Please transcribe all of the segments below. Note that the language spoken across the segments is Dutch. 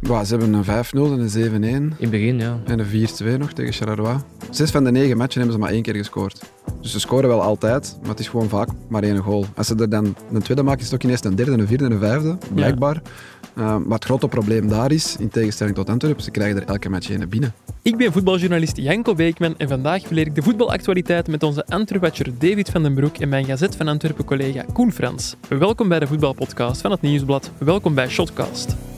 Bah, ze hebben een 5-0 en een 7-1 In het begin, ja. en een 4-2 nog tegen Charleroi. Zes van de negen matchen hebben ze maar één keer gescoord. Dus ze scoren wel altijd, maar het is gewoon vaak maar één goal. Als ze er dan een tweede maken, is het ook ineens een derde, een vierde en een vijfde, blijkbaar. Uh, maar het grote probleem daar is, in tegenstelling tot Antwerpen, ze krijgen er elke match één binnen. Ik ben voetbaljournalist Janko Beekman en vandaag verleer ik de voetbalactualiteit met onze Antwerpwatcher David van den Broek en mijn Gazet van Antwerpen collega Koen Frans. Welkom bij de voetbalpodcast van het Nieuwsblad. Welkom bij Shotcast.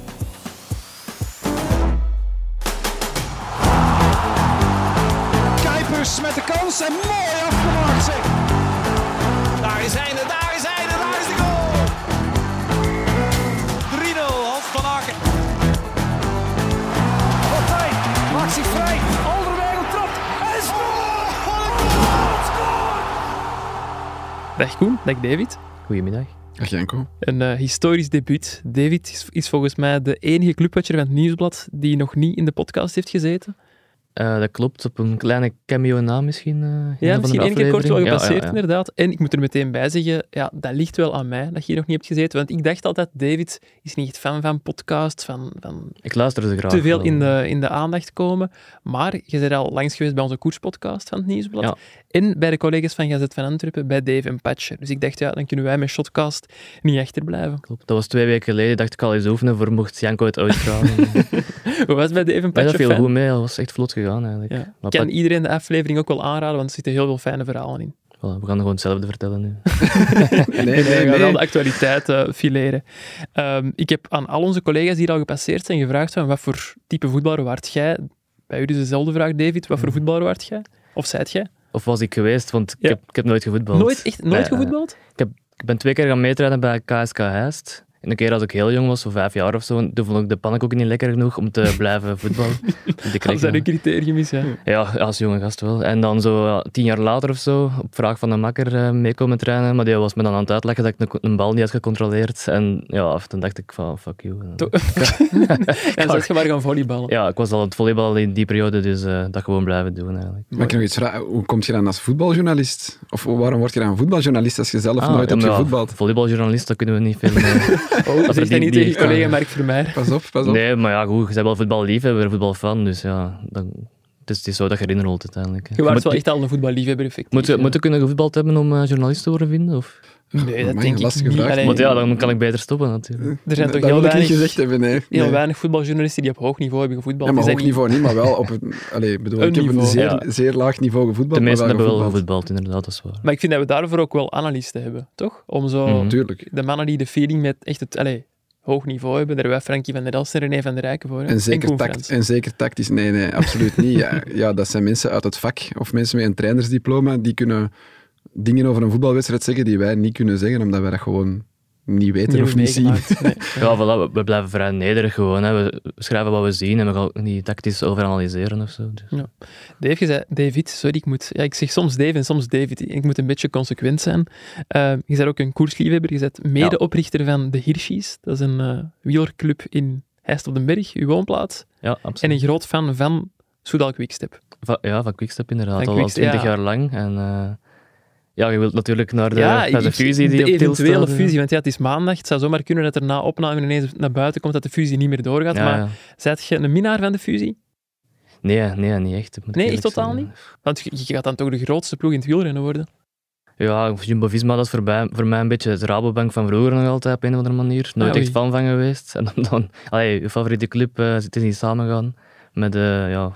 Dag Koen, dag David. Goedemiddag. Ach, Janko. Een eh, historisch debuut. David is, is volgens mij de enige clubwatcher van het Nieuwsblad die nog niet in de podcast heeft gezeten. Eh, dat klopt, op een kleine cameo na misschien. eh, een Ja, misschien één keer kort wel. Ja, gepasseerd ja, ja. inderdaad. En ik moet er meteen bij zeggen, ja, dat ligt wel aan mij dat je hier nog niet hebt gezeten. Want ik dacht altijd, David is niet echt fan van podcasts, van, van Ik luister ze graag. te veel in de, in de aandacht komen. Maar je bent al langs geweest bij onze koerspodcast van het Nieuwsblad. En bij de collega's van Gazet van Antwerpen, bij Dave en Patcher. Dus ik dacht, ja, dan kunnen wij met Shotcast niet achterblijven. Klopt. Dat was twee weken geleden. Dacht ik al eens oefenen voor mocht Janko het uitgraven. Hoe was het bij Dave en ja, Patcher? dat viel goed mee. Dat was echt vlot gegaan eigenlijk. Ja. Maar Ik kan Pat- iedereen de aflevering ook wel aanraden, want er zitten heel veel fijne verhalen in. Voilà, we gaan gewoon hetzelfde vertellen nu. Nee, Nee, we nee, gaan wel de actualiteit eh, fileren. Ehm, ik heb aan al onze collega's die hier al gepasseerd zijn gevraagd van wat voor type voetballer waart jij? Bij u dus dezelfde vraag, David. Wat voor voetballer waart jij? Of zijt jij? Of was ik geweest, want ik, Ja. heb, ik heb nooit gevoetbald. Nooit, echt nooit Bij, eh, gevoetbald? Ik, heb, ik ben twee keer gaan meetrainen bij KSK Heist. En een keer als ik heel jong was, zo vijf jaar of zo, en toen vond ik de pannenkoeken niet lekker genoeg om te blijven voetballen. Dat zijn een- criterium is, ja. Ja, als jonge gast wel. En dan zo ja, tien jaar later of zo, op vraag van een makker eh, meekomen trainen. Maar die was me dan aan het uitleggen dat ik een, een bal niet had gecontroleerd. En ja, toen dacht ik van, fuck you. To- En zat je maar gaan volleyballen. Ja, ik was al aan het volleybal in die periode, dus eh, dat gewoon blijven doen eigenlijk. Mag ik nog iets vragen? Hoe kom je dan als voetbaljournalist? Of waarom word je dan voetbaljournalist als je zelf Ah, nooit hebt maar ja, gevoetbald? Volleybaljournalist, dat kunnen we niet veel... Oh, zeg dat die- niet die- tegen collega Mark Vermeijer. Pas op, pas op. nee, maar ja, goed, je bent wel voetballiefhebber, voetbalfan, dus ja, dan, het, is, het is zo dat je erin rolt uiteindelijk. hè. Je waart moet, wel echt al een voetballiefhebber, effectief. moet, je- ja. moet je kunnen gevoetbald hebben om eh, journalist te worden vinden? Of? Nee, dat denk ik lastige niet. vraag. Allee, Want ja, dan kan ik beter stoppen natuurlijk. er zijn toch dat heel weinig, gezegd hebben, nee. heel Nee. weinig voetbaljournalisten die op hoog niveau hebben gevoetbald. Ja, maar hoog zijn niveau niet, maar wel op een... Allee, bedoel, Een ik heb niveau. een zeer, Ja. zeer laag niveau gevoetbald, De meesten maar hebben wel gevoetbald. inderdaad, dat is waar. Maar ik vind dat we daarvoor ook wel analisten hebben, toch? Om zo Mhm. De mannen die de feeling met echt het allee, hoog niveau hebben, daar hebben wij Frankie van der Elst en René van der Rijken voor. hè? En zeker, tact, en zeker tactisch, nee, nee, absoluut niet. Ja, ja, dat zijn mensen uit het vak, of mensen met een trainersdiploma, die kunnen dingen over een voetbalwedstrijd zeggen die wij niet kunnen zeggen, omdat wij dat gewoon niet weten Niet of niet zien. Nee. Ja, voilà, we, we blijven vrij nederig gewoon. Hè. We schrijven wat we zien en we gaan ook niet tactisch overanalyseren of zo. Dus. Dave, je zei, David, sorry, ik moet... Ja, ik zeg soms Dave en soms David. Ik moet een beetje consequent zijn. Eh, je bent ook een koersliefhebber. Je bent medeoprichter van de Hirschies. Dat is een eh wielerclub in Heist op den Berg, uw woonplaats. Ja, En absoluut. een groot fan van Soudal Quickstep. Va- ja, van Quickstep inderdaad, Van al twintig ja. jaar lang. En eh, ja, je wilt natuurlijk naar de, ja, naar de fusie die de eventuele staat, fusie. Want ja, het is maandag. Het zou zomaar kunnen dat er na opname ineens naar buiten komt dat de fusie niet meer doorgaat. Ja, maar ja. zijt je een minnaar van de fusie? Nee, nee, niet echt. Nee, echt totaal zeggen. Want je, je gaat dan toch de grootste ploeg in het wielrennen worden? Ja, Jumbo-Visma, dat is voor mij, voor mij een beetje het Rabobank van vroeger nog altijd, op een of andere manier. Nooit Ah, echt fan van geweest. En dan, dan allee, je favoriete club uh, zit niet samengaan met, eh, ja,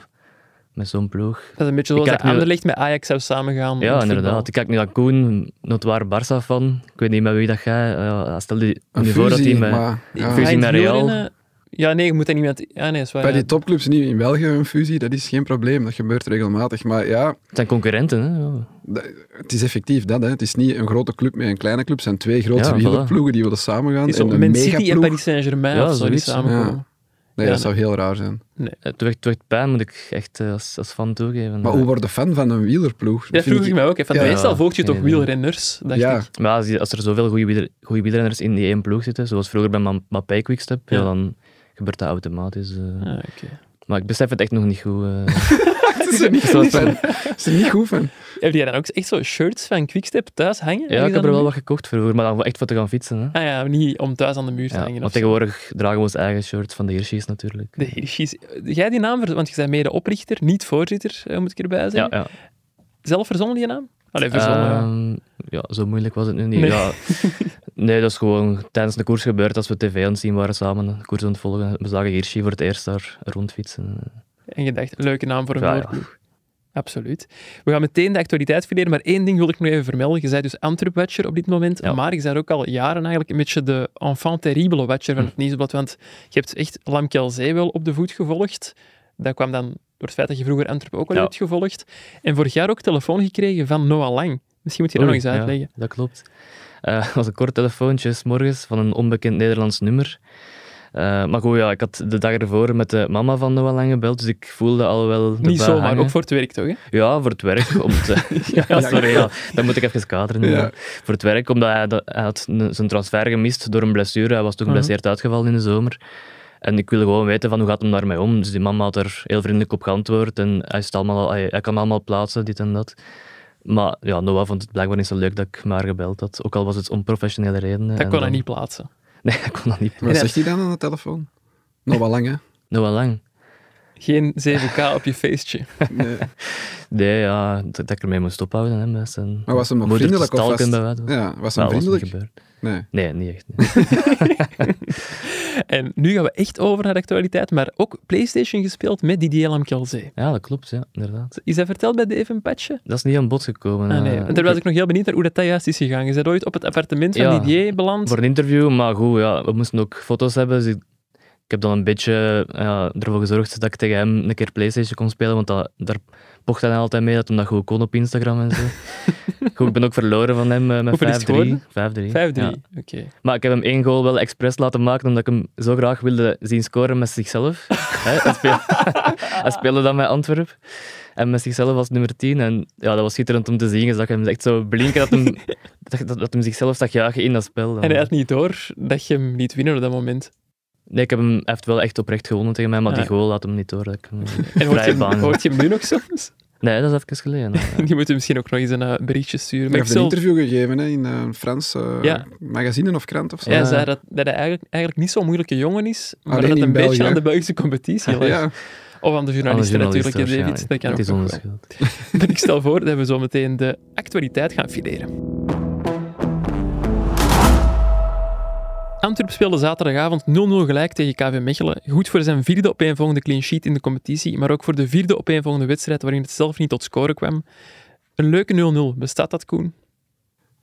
met zo'n ploeg. Dat is een beetje zoals dat nu- Anderlecht met Ajax zou samengaan. Ja, inderdaad. voetbal. Ik kijk nu naar Koen, notoire Barça-fan. Ik weet niet met wie dat jij... Ja, stel je nu voor dat hij met... maar ja, fusie met het Real. Ja, nee, je moet dat niet met... Ja, nee, is waar. bij ja. die topclubs niet in België een fusie, dat is geen probleem. Dat gebeurt regelmatig. Maar ja, Het zijn concurrenten, hè. Ja. dat- het is effectief dat. Hè. Het is niet een grote club met een kleine club. Het zijn twee grote Ja, voilà. wielerploegen die willen samengaan. Het is en een Man City en Paris Saint-Germain Ja, of zo die zoiets. samenkomen. Nee, Ja, dat zou heel raar zijn. Nee. Het werd, het werd pijn, moet ik echt eh, als, als fan toegeven. Maar hoe word je fan van een wielerploeg? Dat vind vroeg ik mij ook. Van Ja. meestal volg je toch wielrenners, dacht Ja, ik. Maar als, er zoveel goede wielrenners in die één ploeg zitten, zoals vroeger bij Ma- Mapei Quickstep, ja. Ja. dan gebeurt dat automatisch. Ah, oké. Maar ik besef het echt nog niet goed. eh. Het is er niet goed van. Is er niet goed van. Heb jij dan ook echt zo shirts van Quickstep thuis hangen? Ja, ik heb er wel wat gekocht vroeger, maar dan echt voor te gaan fietsen. Hè. Ah ja, niet om thuis aan de muur te Ja, hangen. want tegenwoordig dragen we ons eigen shirt van de Hirschies natuurlijk. De Hirschies. Jij die naam, want je bent mede-oprichter, niet voorzitter, eh, moet ik erbij Ja, zeggen. ja. Zelf verzonnen die naam? Allee, verzonnen, ja. Ehm, ja, zo moeilijk was het nu niet. Nee. Ja, nee, dat is gewoon tijdens de koers gebeurd als we tv aan het zien waren samen, de koers aan het volgen. We zagen Hirschi voor het eerst daar rondfietsen. En je dacht, leuke naam voor een ja. voorploeg. Absoluut. We gaan meteen de actualiteit verleden, maar één ding wil ik nog even vermelden. Je bent dus Antwerp-watcher op dit moment, Ja. maar je bent ook al jaren eigenlijk een beetje de enfant terrible watcher van Hm. het Nieuwsblad, want je hebt echt Lamkel Zee wel op de voet gevolgd. Dat kwam dan door het feit dat je vroeger Antwerp ook al Ja. hebt gevolgd. En vorig jaar ook telefoon gekregen van Noah Lang. Misschien moet je dat nog eens ja, uitleggen. dat klopt. Het was een kort telefoontje 's morgens van een onbekend Nederlands nummer. Eh, maar goed, ja, ik had de dag ervoor met de mama van Noah Lang gebeld, dus ik voelde al wel de Niet zomaar, hangen. ook voor het werk toch? Hè? Ja, voor het werk. Om te... ja, sorry, ja. Dan moet ik even kaderen. Ja. Voor het werk, omdat hij, had zijn transfer gemist door een blessure. Hij was toen Mhm. geblesseerd uitgevallen in de zomer. En ik wilde gewoon weten van hoe gaat hem daarmee om. Dus die mama had er heel vriendelijk op geantwoord. En hij, is allemaal, hij, hij kan allemaal plaatsen, dit en dat. Maar ja, Noah vond het blijkbaar niet zo leuk dat ik maar gebeld had. Ook al was het om professionele redenen. Dat kon hij niet plaatsen. Nee, hij kon dat niet. Wat zegt hij dan aan de telefoon? Nog wel lang, hè? Noah Lang. Geen 7K op je feestje. Nee. Nee, ja, dat, dat ik ermee moest ophouden. Hè, met zijn Maar was hem nog vriendelijk of was Ja, was hij Nou, was niet vriendelijk? gebeurd. Nee. Nee, niet echt. nee. En nu gaan we echt over naar de actualiteit, maar ook PlayStation gespeeld met Didier Lamkelzee. Ja, dat klopt, ja, inderdaad. Is dat verteld bij Dave en Patje? Dat is niet aan bod gekomen. Ah, nee. En daar was ik nog heel benieuwd naar hoe dat, dat juist is gegaan. Je bent ooit op het appartement van Ja. Didier beland. Voor een interview, maar goed, ja, we moesten ook foto's hebben. Dus ik, ik heb dan een beetje ja, ervoor gezorgd dat ik tegen hem een keer PlayStation kon spelen, want dat, daar pocht hij altijd mee dat hij dat goed kon op Instagram en zo. goed, ik ben ook verloren van hem eh, met Hoeveel is het 5-3. geworden? 5-3. 5-3. ja. Oké. Maar ik heb hem één goal wel expres laten maken, omdat ik hem zo graag wilde zien scoren met zichzelf. Hij, speelde, hij speelde dan met Antwerp. En met zichzelf als nummer 10. En ja, dat was schitterend om te zien. Je zag hem echt zo blinken dat hem, dat, dat, dat hem zichzelf zag juichen in dat spel. En hij had niet door dat je hem liet winnen op dat moment. Nee, ik heb hem, hij heeft wel echt oprecht gewonnen tegen mij, maar Ja. die goal had hem niet door. Dat ik hem En hoort je, vrije baan hem, hoort je hem nu nog soms? Nee, dat is even geleden. ja. Die moet je misschien ook nog eens een eh, berichtje sturen. Maar ik heeft een zal, interview gegeven hè, in eh, een Frans eh, Ja. magazine of krant of zo. hij zei dat, dat hij eigenlijk, eigenlijk niet zo'n moeilijke jongen is, maar Alleen dat het in een beetje België. aan de Belgische competitie ligt. Ja. Of aan de journalisten, Aan de natuurlijk, David. Dat kan ook Het is nog onze wel. schuld. Maar ik stel voor dat we zo meteen de actualiteit gaan fileren. Antwerp speelde zaterdagavond 0-0 gelijk tegen KV Mechelen. Goed voor zijn vierde opeenvolgende clean sheet in de competitie, maar ook voor de vierde opeenvolgende wedstrijd waarin het zelf niet tot scoren kwam. Een leuke 0-0. Bestaat dat, Koen?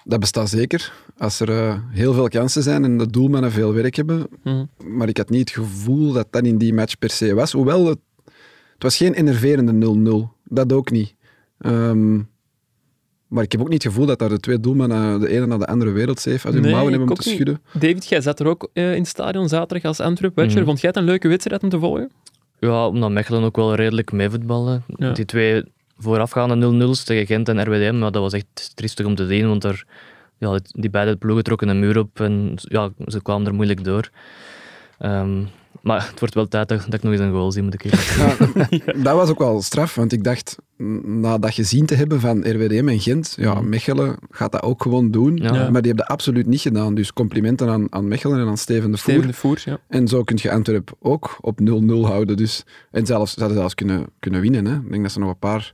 Dat bestaat zeker. Als er eh, heel veel kansen zijn en de doelmannen veel werk hebben. Mhm. Maar ik had niet het gevoel dat dat in die match per se was. Hoewel, het, het was geen enerverende 0-0. Dat ook niet. Ehm, maar ik heb ook niet het gevoel dat daar de twee doelmannen de ene naar de andere wereldsafe uit hun Nee, mouwen hebben moeten schudden. David, jij zat er ook eh, in het stadion zaterdag als Antwerp-watcher. Mhm. Vond jij het een leuke wedstrijd om te volgen? Ja, omdat Mechelen ook wel redelijk meevoetballen. Ja. Die twee voorafgaande 0-0's tegen Gent en RWDM, maar dat was echt triestig om te zien, want er, ja, die beide ploegen trokken een muur op en ja, ze kwamen er moeilijk door. Ehm, maar het wordt wel tijd dat, dat ik nog eens een goal zie, moet ik eerlijk. Ja, dat was ook wel straf, want ik dacht, na dat gezien te hebben van RWDM en Gent, ja, Mhm. Mechelen gaat dat ook gewoon doen. Ja. Maar die hebben dat absoluut niet gedaan. Dus complimenten aan, aan Mechelen en aan Steven de Voer. Steven de Voer, ja. En zo kun je Antwerp ook op 0-0 houden. Dus, en zelfs, ze hadden zelfs kunnen, kunnen winnen. Hè. Ik denk dat ze nog een paar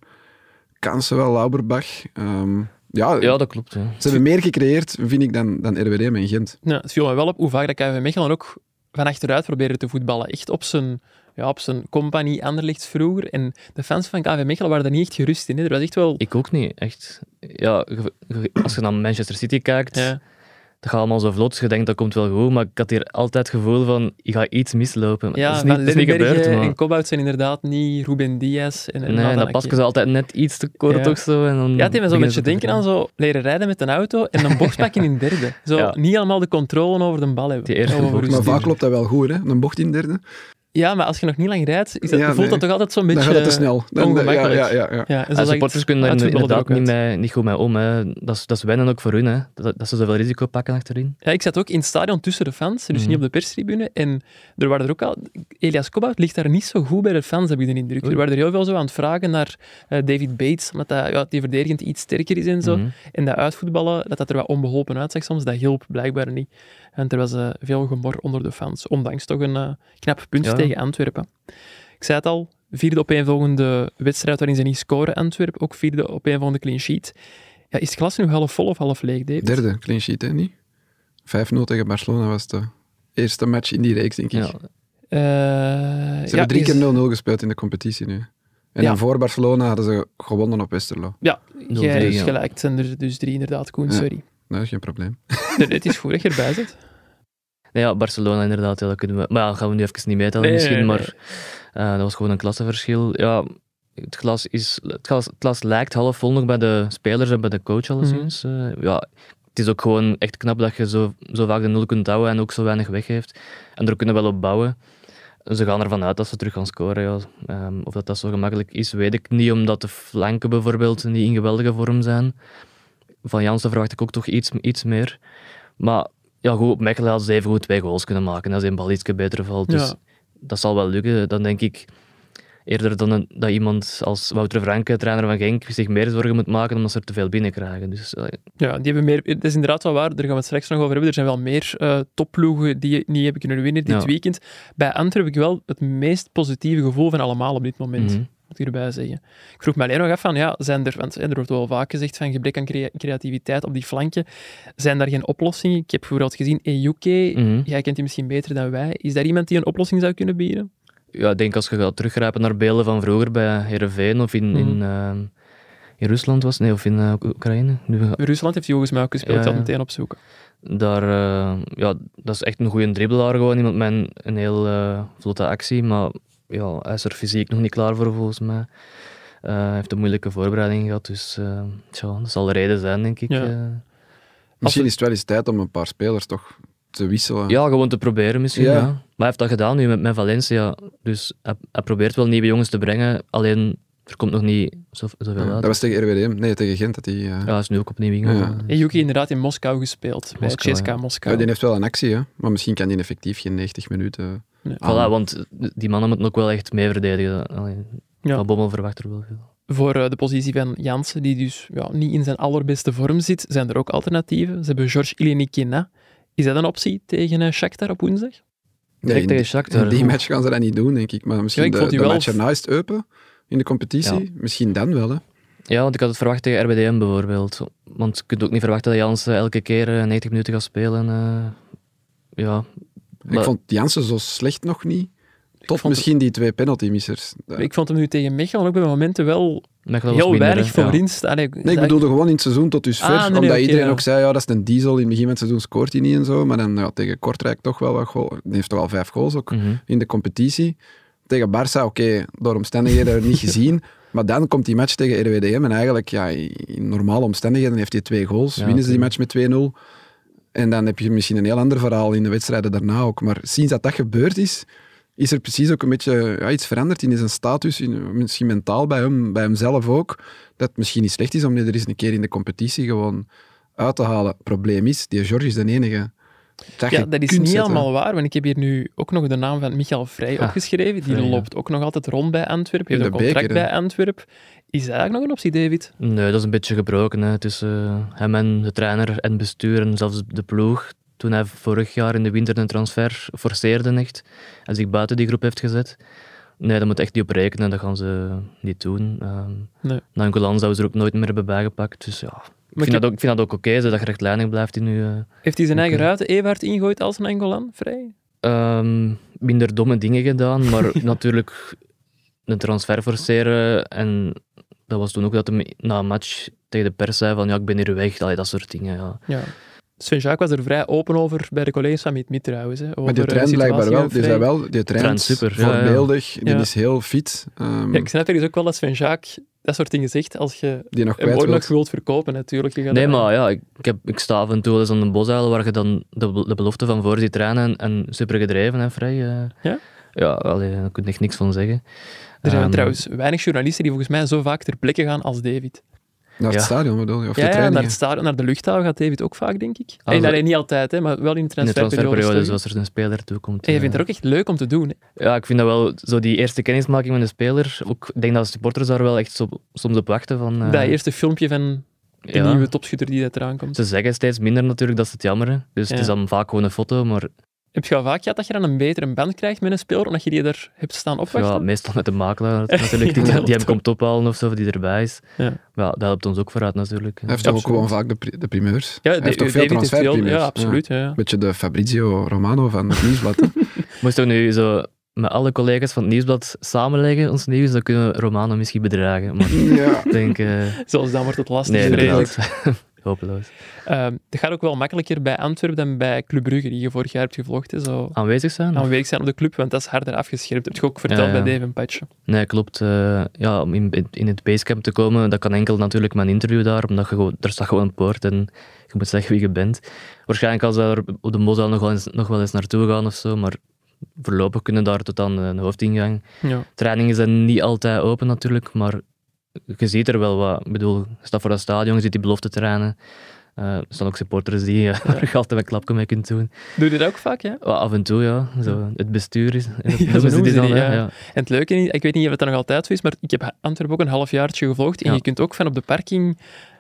kansen wel, Lauberbach. Ehm, ja, Ja, dat klopt. Ja. ze hebben meer gecreëerd, vind ik, dan, dan RWDM en Gent. Ja, het viel me wel op hoe vaak dat KV Mechelen ook van achteruit probeerde te voetballen. Echt op zijn, ja, op zijn compagnie Anderlecht vroeger. En de fans van KV Mechelen waren daar niet echt gerust in. Hè. Er was echt wel... Ik ook niet, echt. Ja, als je naar Manchester City kijkt, Ja, dat gaat allemaal zo vlot, dus je denkt dat komt wel goed, maar ik had hier altijd het gevoel van, ik ga iets mislopen. ja dat is niet, Van dat is niet Leeuwenberg gebeurd, maar... en Kobout zijn inderdaad niet Ruben Diaz. En, en Nee, dat passen Ake. ze altijd net iets te kort Ja. of zo. En dan Ja, het heeft me zo'n beetje denken aan zo leren rijden met een auto en een bocht pakken in derde. Zo Ja. niet allemaal de controle over de bal hebben. Die eerste Over bocht. je Maar vaak loopt dat wel goed, hè? Een bocht in derde. Ja, maar als je nog niet lang rijdt, is dat, Ja, voelt nee. dat toch altijd zo'n beetje Dan gaat het te snel. Dan, ja, ongemakkelijk. ja, ja, ja. Ja, supporters kunnen er inderdaad ook niet, mee, niet goed mee om. Hè. Dat, is, dat is wennen ook voor hun, hè. Dat, dat ze zoveel risico pakken achterin. Ja, ik zat ook in het stadion tussen de fans, dus Mhm. niet op de perstribune. En er waren er ook al... Elias Kobout ligt daar niet zo goed bij de fans, heb ik de indruk. Oei. Er waren er heel veel zo aan het vragen naar eh, David Bates, omdat dat, ja, die verdedigend iets sterker is en zo. Mhm. En dat uitvoetballen, dat dat er wat onbeholpen uitzag soms, dat hielp blijkbaar niet. En er was eh, veel gemor onder de fans, ondanks toch een eh, knap punt Ja. Tegen Antwerpen. Ik zei het al, vierde opeenvolgende wedstrijd waarin ze niet scoren, Antwerpen. Ook vierde opeenvolgende clean sheet. Ja, is het glas nu half vol of half leeg, David? Derde, clean sheet, hè, niet? 5-0 tegen Barcelona was de eerste match in die reeks, denk ik. Ja. Eh, Ze ja, hebben drie is- keer 0-0 gespeeld in de competitie nu. En Ja. dan voor Barcelona hadden ze gewonnen op Westerlo. Ja, 0-3, jij is gelijk. Het zijn er dus drie inderdaad, Koen, Ja. sorry. Dat is geen probleem. Het is goed dat je erbij zit. Nee, ja, Barcelona inderdaad, ja, dat kunnen we... Maar ja, gaan we nu even niet meetellen Nee, misschien, nee, nee. maar eh, dat was gewoon een klassenverschil. Ja, het glas, is, het, glas, het glas lijkt half vol nog bij de spelers en bij de coach alleszins. Mhm. Eh, ja, het is ook gewoon echt knap dat je zo, zo vaak de nul kunt houden en ook zo weinig weggeeft. En er kunnen wel op bouwen. Ze gaan ervan uit dat ze terug gaan scoren. Ja. Ehm, of dat, dat zo gemakkelijk is, weet ik niet, omdat de flanken bijvoorbeeld niet in geweldige vorm zijn. Van Jansen verwacht ik ook toch iets, iets meer. Maar ja, goed, Mechelen hadden ze even goed twee goals kunnen maken als een bal iets beter valt. Dus Ja. dat zal wel lukken. Dan denk ik eerder dan een- dat iemand als Wouter Franke, trainer van Genk, zich meer zorgen moet maken omdat ze er te veel binnenkrijgen. Dus eh, Ja, die hebben meer, het is inderdaad wel waar, daar gaan we het straks nog over hebben. Er zijn wel meer eh topploegen die niet hebben kunnen winnen dit Ja. weekend. Bij Antwerpen heb ik wel het meest positieve gevoel van allemaal op dit moment. mhm. Moet ik erbij zeggen. Ik vroeg me alleen nog af van, ja, zijn er, want er wordt wel vaak gezegd van gebrek aan crea- creativiteit op die flanken. Zijn daar geen oplossingen? Ik heb bijvoorbeeld gezien Ejuke, Mhm. jij kent die misschien beter dan wij. Is daar iemand die een oplossing zou kunnen bieden? ja, ik denk als je gaat teruggrijpen naar beelden van vroeger bij Heerenveen of in, in, Mhm. eh, in Rusland was, nee, of in eh, Oekraïne. Nu, Rusland heeft hij volgens mij ook gespeeld, Ja, ja. het meteen opzoeken. Daar, eh, ja, dat is echt een goede dribbelaar gewoon. Iemand met een, een heel vlotte actie, maar ja, hij is er fysiek nog niet klaar voor volgens mij. Eh, hij heeft een moeilijke voorbereiding gehad, dus eh, tja, dat zal de reden zijn, denk ik. Ja. eh. Misschien is het wel eens tijd om een paar spelers toch te wisselen. Ja, gewoon te proberen misschien. Ja. Ja. Maar hij heeft dat gedaan nu met, met Valencia. Dus hij, hij probeert wel nieuwe jongens te brengen. Alleen er komt nog niet zo, zoveel Ja, uit. dat was tegen RWDM. Nee, tegen Gent. Dat die, Ja, hij is nu ook opnieuw ingevallen. Ja. Ejuke inderdaad in Moskou gespeeld, bij Moskou, CSKA ja. Moskou. ja, die heeft wel een actie, hè. maar misschien kan die effectief geen 90 minuten. Nee. Voilà, want die mannen moeten ook wel echt mee verdedigen. Allee, Ja. Van Bommel verwacht er wel veel. Voor eh, de positie van Jansen, die dus ja, niet in zijn allerbeste vorm zit, zijn er ook alternatieven. Ze hebben Georges Ilinikina. Is dat een optie tegen eh, Shakhtar op woensdag? Direct in tegen die- Shakhtar. in die match gaan ze dat niet doen, denk ik. Maar misschien Ja, ik de, de wel- match erna is het open in de competitie. Misschien dan wel, hè. Ja, want ik had het verwacht tegen RBDM bijvoorbeeld. Want je kunt ook niet verwachten dat Jans elke keer eh, 90 minuten gaat spelen. eh. ja. Ik vond Jansen zo slecht nog niet. Tot misschien die twee penalty-missers. Nee, Ik vond hem nu tegen Mechelen ook bij momenten wel heel minder, weinig. Ja. voorin. Allee, ik bedoelde gewoon in het seizoen tot dusver. Ah, nee, nee, omdat iedereen ja. ook zei, ja, dat is een diesel. In het begin van het seizoen scoort hij niet en zo. Maar dan ja, tegen Kortrijk toch wel wat goals. Hij heeft toch al vijf goals ook Mhm. in de competitie. Tegen Barça, oké, door omstandigheden niet gezien. Maar dan komt die match tegen RWDM en eigenlijk, ja, in normale omstandigheden heeft hij twee goals. Ja, winnen ze die match met 2-0. En dan heb je misschien een heel ander verhaal in de wedstrijden daarna ook. Maar sinds dat dat gebeurd is, is er precies ook een beetje ja, iets veranderd in zijn status, in, misschien mentaal bij hem, bij hemzelf ook. Dat het misschien niet slecht is om er eens een keer in de competitie gewoon uit te halen. Probleem is, die George is de enige. Dat Ja, dat is niet zetten. allemaal waar, want ik heb hier nu ook nog de naam van Michael Vrij opgeschreven. Die ja. loopt ook nog altijd rond bij Antwerpen. Heeft een contract beker, bij Antwerpen. Is dat eigenlijk nog een optie, David? Nee, dat is een beetje gebroken hè, tussen hem en de trainer en bestuur en zelfs de ploeg. Toen hij vorig jaar in de winter een transfer forceerde echt en zich buiten die groep heeft gezet. Nee, daar moet echt niet op rekenen, dat gaan ze niet doen. Ehm Nee. Nangolan zouden ze er ook nooit meer hebben bijgepakt. Dus ja, ik vind, heb- dat ook, ik vind dat ook oké, je rechtlijnig blijft in nu. Heeft hij zijn eigen Oké. ruiten Ewaard ingooid als een Angolan? Vrij? Ehm, minder domme dingen gedaan, maar natuurlijk een transfer forceren. En dat was toen ook dat hij na een match tegen de pers zei van ja, ik ben hier weg. Allee, dat soort dingen, ja. Ja. Sven Jacques was er vrij open over bij de collega's van Miet Miet trouwens. Hè, over Maar die eh, de traint blijkbaar wel. Die, zei wel, die traint Traint super, ja, ja. voorbeeldig. Die Ja. is heel fit. ehm, Ja, ik snap ergens ook wel dat Sven Jacques dat soort dingen zegt als je die nog wilt. nog wilt verkopen natuurlijk. Je gaat Nee, dat- maar ja, ik, ik heb, ik sta af en toe wel eens aan de bosuilen waar je dan de, be- de belofte van voor ziet trainen en, en super gedreven en vrij. eh. Ja? Ja, allee, daar kun je echt niks van zeggen. Er zijn trouwens weinig journalisten die volgens mij zo vaak ter plekke gaan als David. Naar het Ja. stadion bedoel je? Of de Ja, ja, naar het stadion, naar de luchthaven gaat David ook vaak, denk ik. Ah, en zo- alleen niet altijd, hè, maar wel in de In de transferperiode. transferperiode, zoals er een speler toe komt. En je vindt eh, het ook echt leuk om te doen. Hè? Ja, ik vind dat wel, zo die eerste kennismaking met een speler, ook, ik denk dat supporters daar wel echt zo, soms op wachten. Van, eh, Dat eerste filmpje van de ja. nieuwe topschutter die dat eraan komt. Ze zeggen steeds minder natuurlijk, dat is het jammer. Dus het is dan vaak gewoon een foto, maar Heb je al vaak gehad dat je dan een betere band krijgt met een speler, omdat je die daar hebt staan opwachten? ja, meestal met de makelaar natuurlijk, die, die hem komt ophalen of zo, die erbij is. Ja. Maar ja, dat helpt ons ook vooruit natuurlijk. Hij heeft toch ook gewoon vaak de, pri- de primeurs. Ja, Hij heeft de- toch veel transferprimeurs. Ja, absoluut. Ja. Een beetje de Fabrizio Romano van het nieuwsblad. Moesten we nu zo met alle collega's van het Nieuwsblad samenleggen, ons nieuws, dan kunnen we Romano misschien bedragen. Maar ja. denk... eh, Zoals dan wordt het lastig, nee. Hopeloos. Het gaat ook wel makkelijker bij Antwerpen dan bij Club Brugge, die je vorig jaar hebt gevlogd. hè, Zo Aanwezig zijn? aanwezig zijn op de club, want dat is harder afgeschermd. Dat heb je ook verteld Ja, ja. bij Dave en Patje. Nee, klopt. eh, ja, om in, in het basecamp te komen, dat kan enkel natuurlijk met een interview daar, omdat je gewoon, er staat gewoon een poort en je moet zeggen wie je bent. Waarschijnlijk als we er op de Mosel nog wel eens, nog wel eens naartoe gaan of zo, maar voorlopig kunnen daar tot aan de hoofdingang. Ja. Trainingen zijn niet altijd open natuurlijk, maar je ziet er wel wat. Ik bedoel, je staat voor dat stadion, je ziet die belofte trainen. Eh, er staan ook supporters die eh, waar je altijd met klapje mee kunt doen. Doe je dat ook vaak, ja? Af en toe, ja. Zo, het bestuur is. Ja, zo noemen ze die dan, die, ja. ja. En het leuke is, ik weet niet of het dat nog altijd zo is, maar ik heb Antwerpen ook een halfjaartje gevlogd. En Ja. je kunt ook van op de parking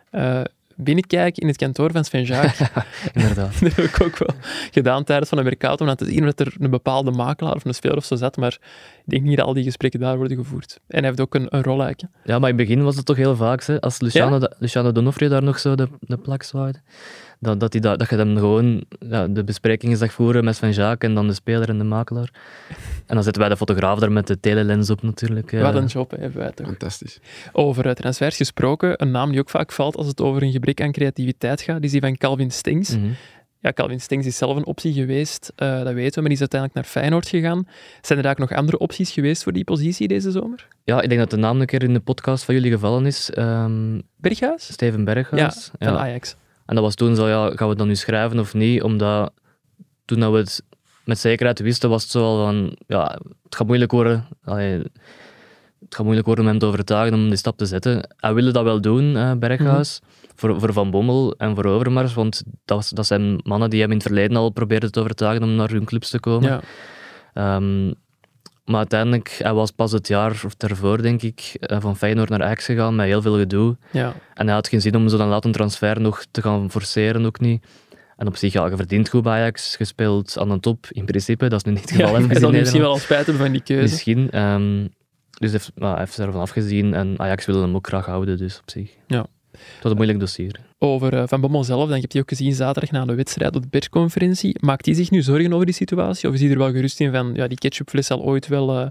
eh, binnenkijken in het kantoor van Sven Jaak. Inderdaad. dat heb ik ook wel gedaan tijdens van een mercato, om te zien dat er een bepaalde makelaar of een speler of zo zat. Maar ik denk niet dat al die gesprekken daar worden gevoerd. En hij heeft ook een, een rol eigenlijk. Ja, maar in het begin was het toch heel vaak, hè, als Luciano, da- Luciano Donofrio daar nog zo de, de plak zwaaide, dat, dat, die da- dat je dan gewoon ja, de besprekingen zag voeren met Sven Jaak en dan de speler en de makelaar. En dan zetten wij de fotograaf daar met de telelens op natuurlijk. eh. Wat een job hebben wij toch. Fantastisch. Over transfers gesproken, een naam die ook vaak valt als het over een gebrek aan creativiteit gaat, is die van Calvin Stengs. Mhm. Ja, Calvin Stengs is zelf een optie geweest, eh, dat weten we, maar die is uiteindelijk naar Feyenoord gegaan. Zijn er eigenlijk nog andere opties geweest voor die positie deze zomer? Ja, ik denk dat de naam een keer in de podcast van jullie gevallen is. Ehm, Berghuis? Steven Berghuis. Van Ajax. En dat was toen zo, ja, gaan we dan nu schrijven of niet? Omdat toen dat we het met zekerheid wisten, was het zo al van, ja, het gaat moeilijk worden. Allee, het gaat moeilijk worden om hem te overtuigen om die stap te zetten. Hij wilde dat wel doen, eh, Berghuis, voor, voor Van Bommel en voor Overmars, want dat, was, dat zijn mannen die hem in het verleden al probeerden te overtuigen om naar hun clubs te komen. Ja. Ehm, maar uiteindelijk, hij was pas het jaar of daarvoor, denk ik, eh, van Feyenoord naar Ajax gegaan met heel veel gedoe. Ja. En hij had geen zin om zo dan laat een transfer nog te gaan forceren, ook niet. En op zich, ja, je verdient goed bij Ajax, gespeeld aan de top, in principe. Dat is nu niet het Ja, geval. hij even zal misschien wel al spijt hebben van die keuze. Misschien. ehm, dus hij heeft, nou, hij heeft ervan afgezien en Ajax wilde hem ook graag houden, dus op zich. Ja. Was een moeilijk dossier. Over eh, Van Bommel zelf, dan heb je ook gezien zaterdag na de wedstrijd op de persconferentie. Maakt hij zich nu zorgen over die situatie? Of is hij er wel gerust in van, ja, die ketchupfles zal ooit wel eh,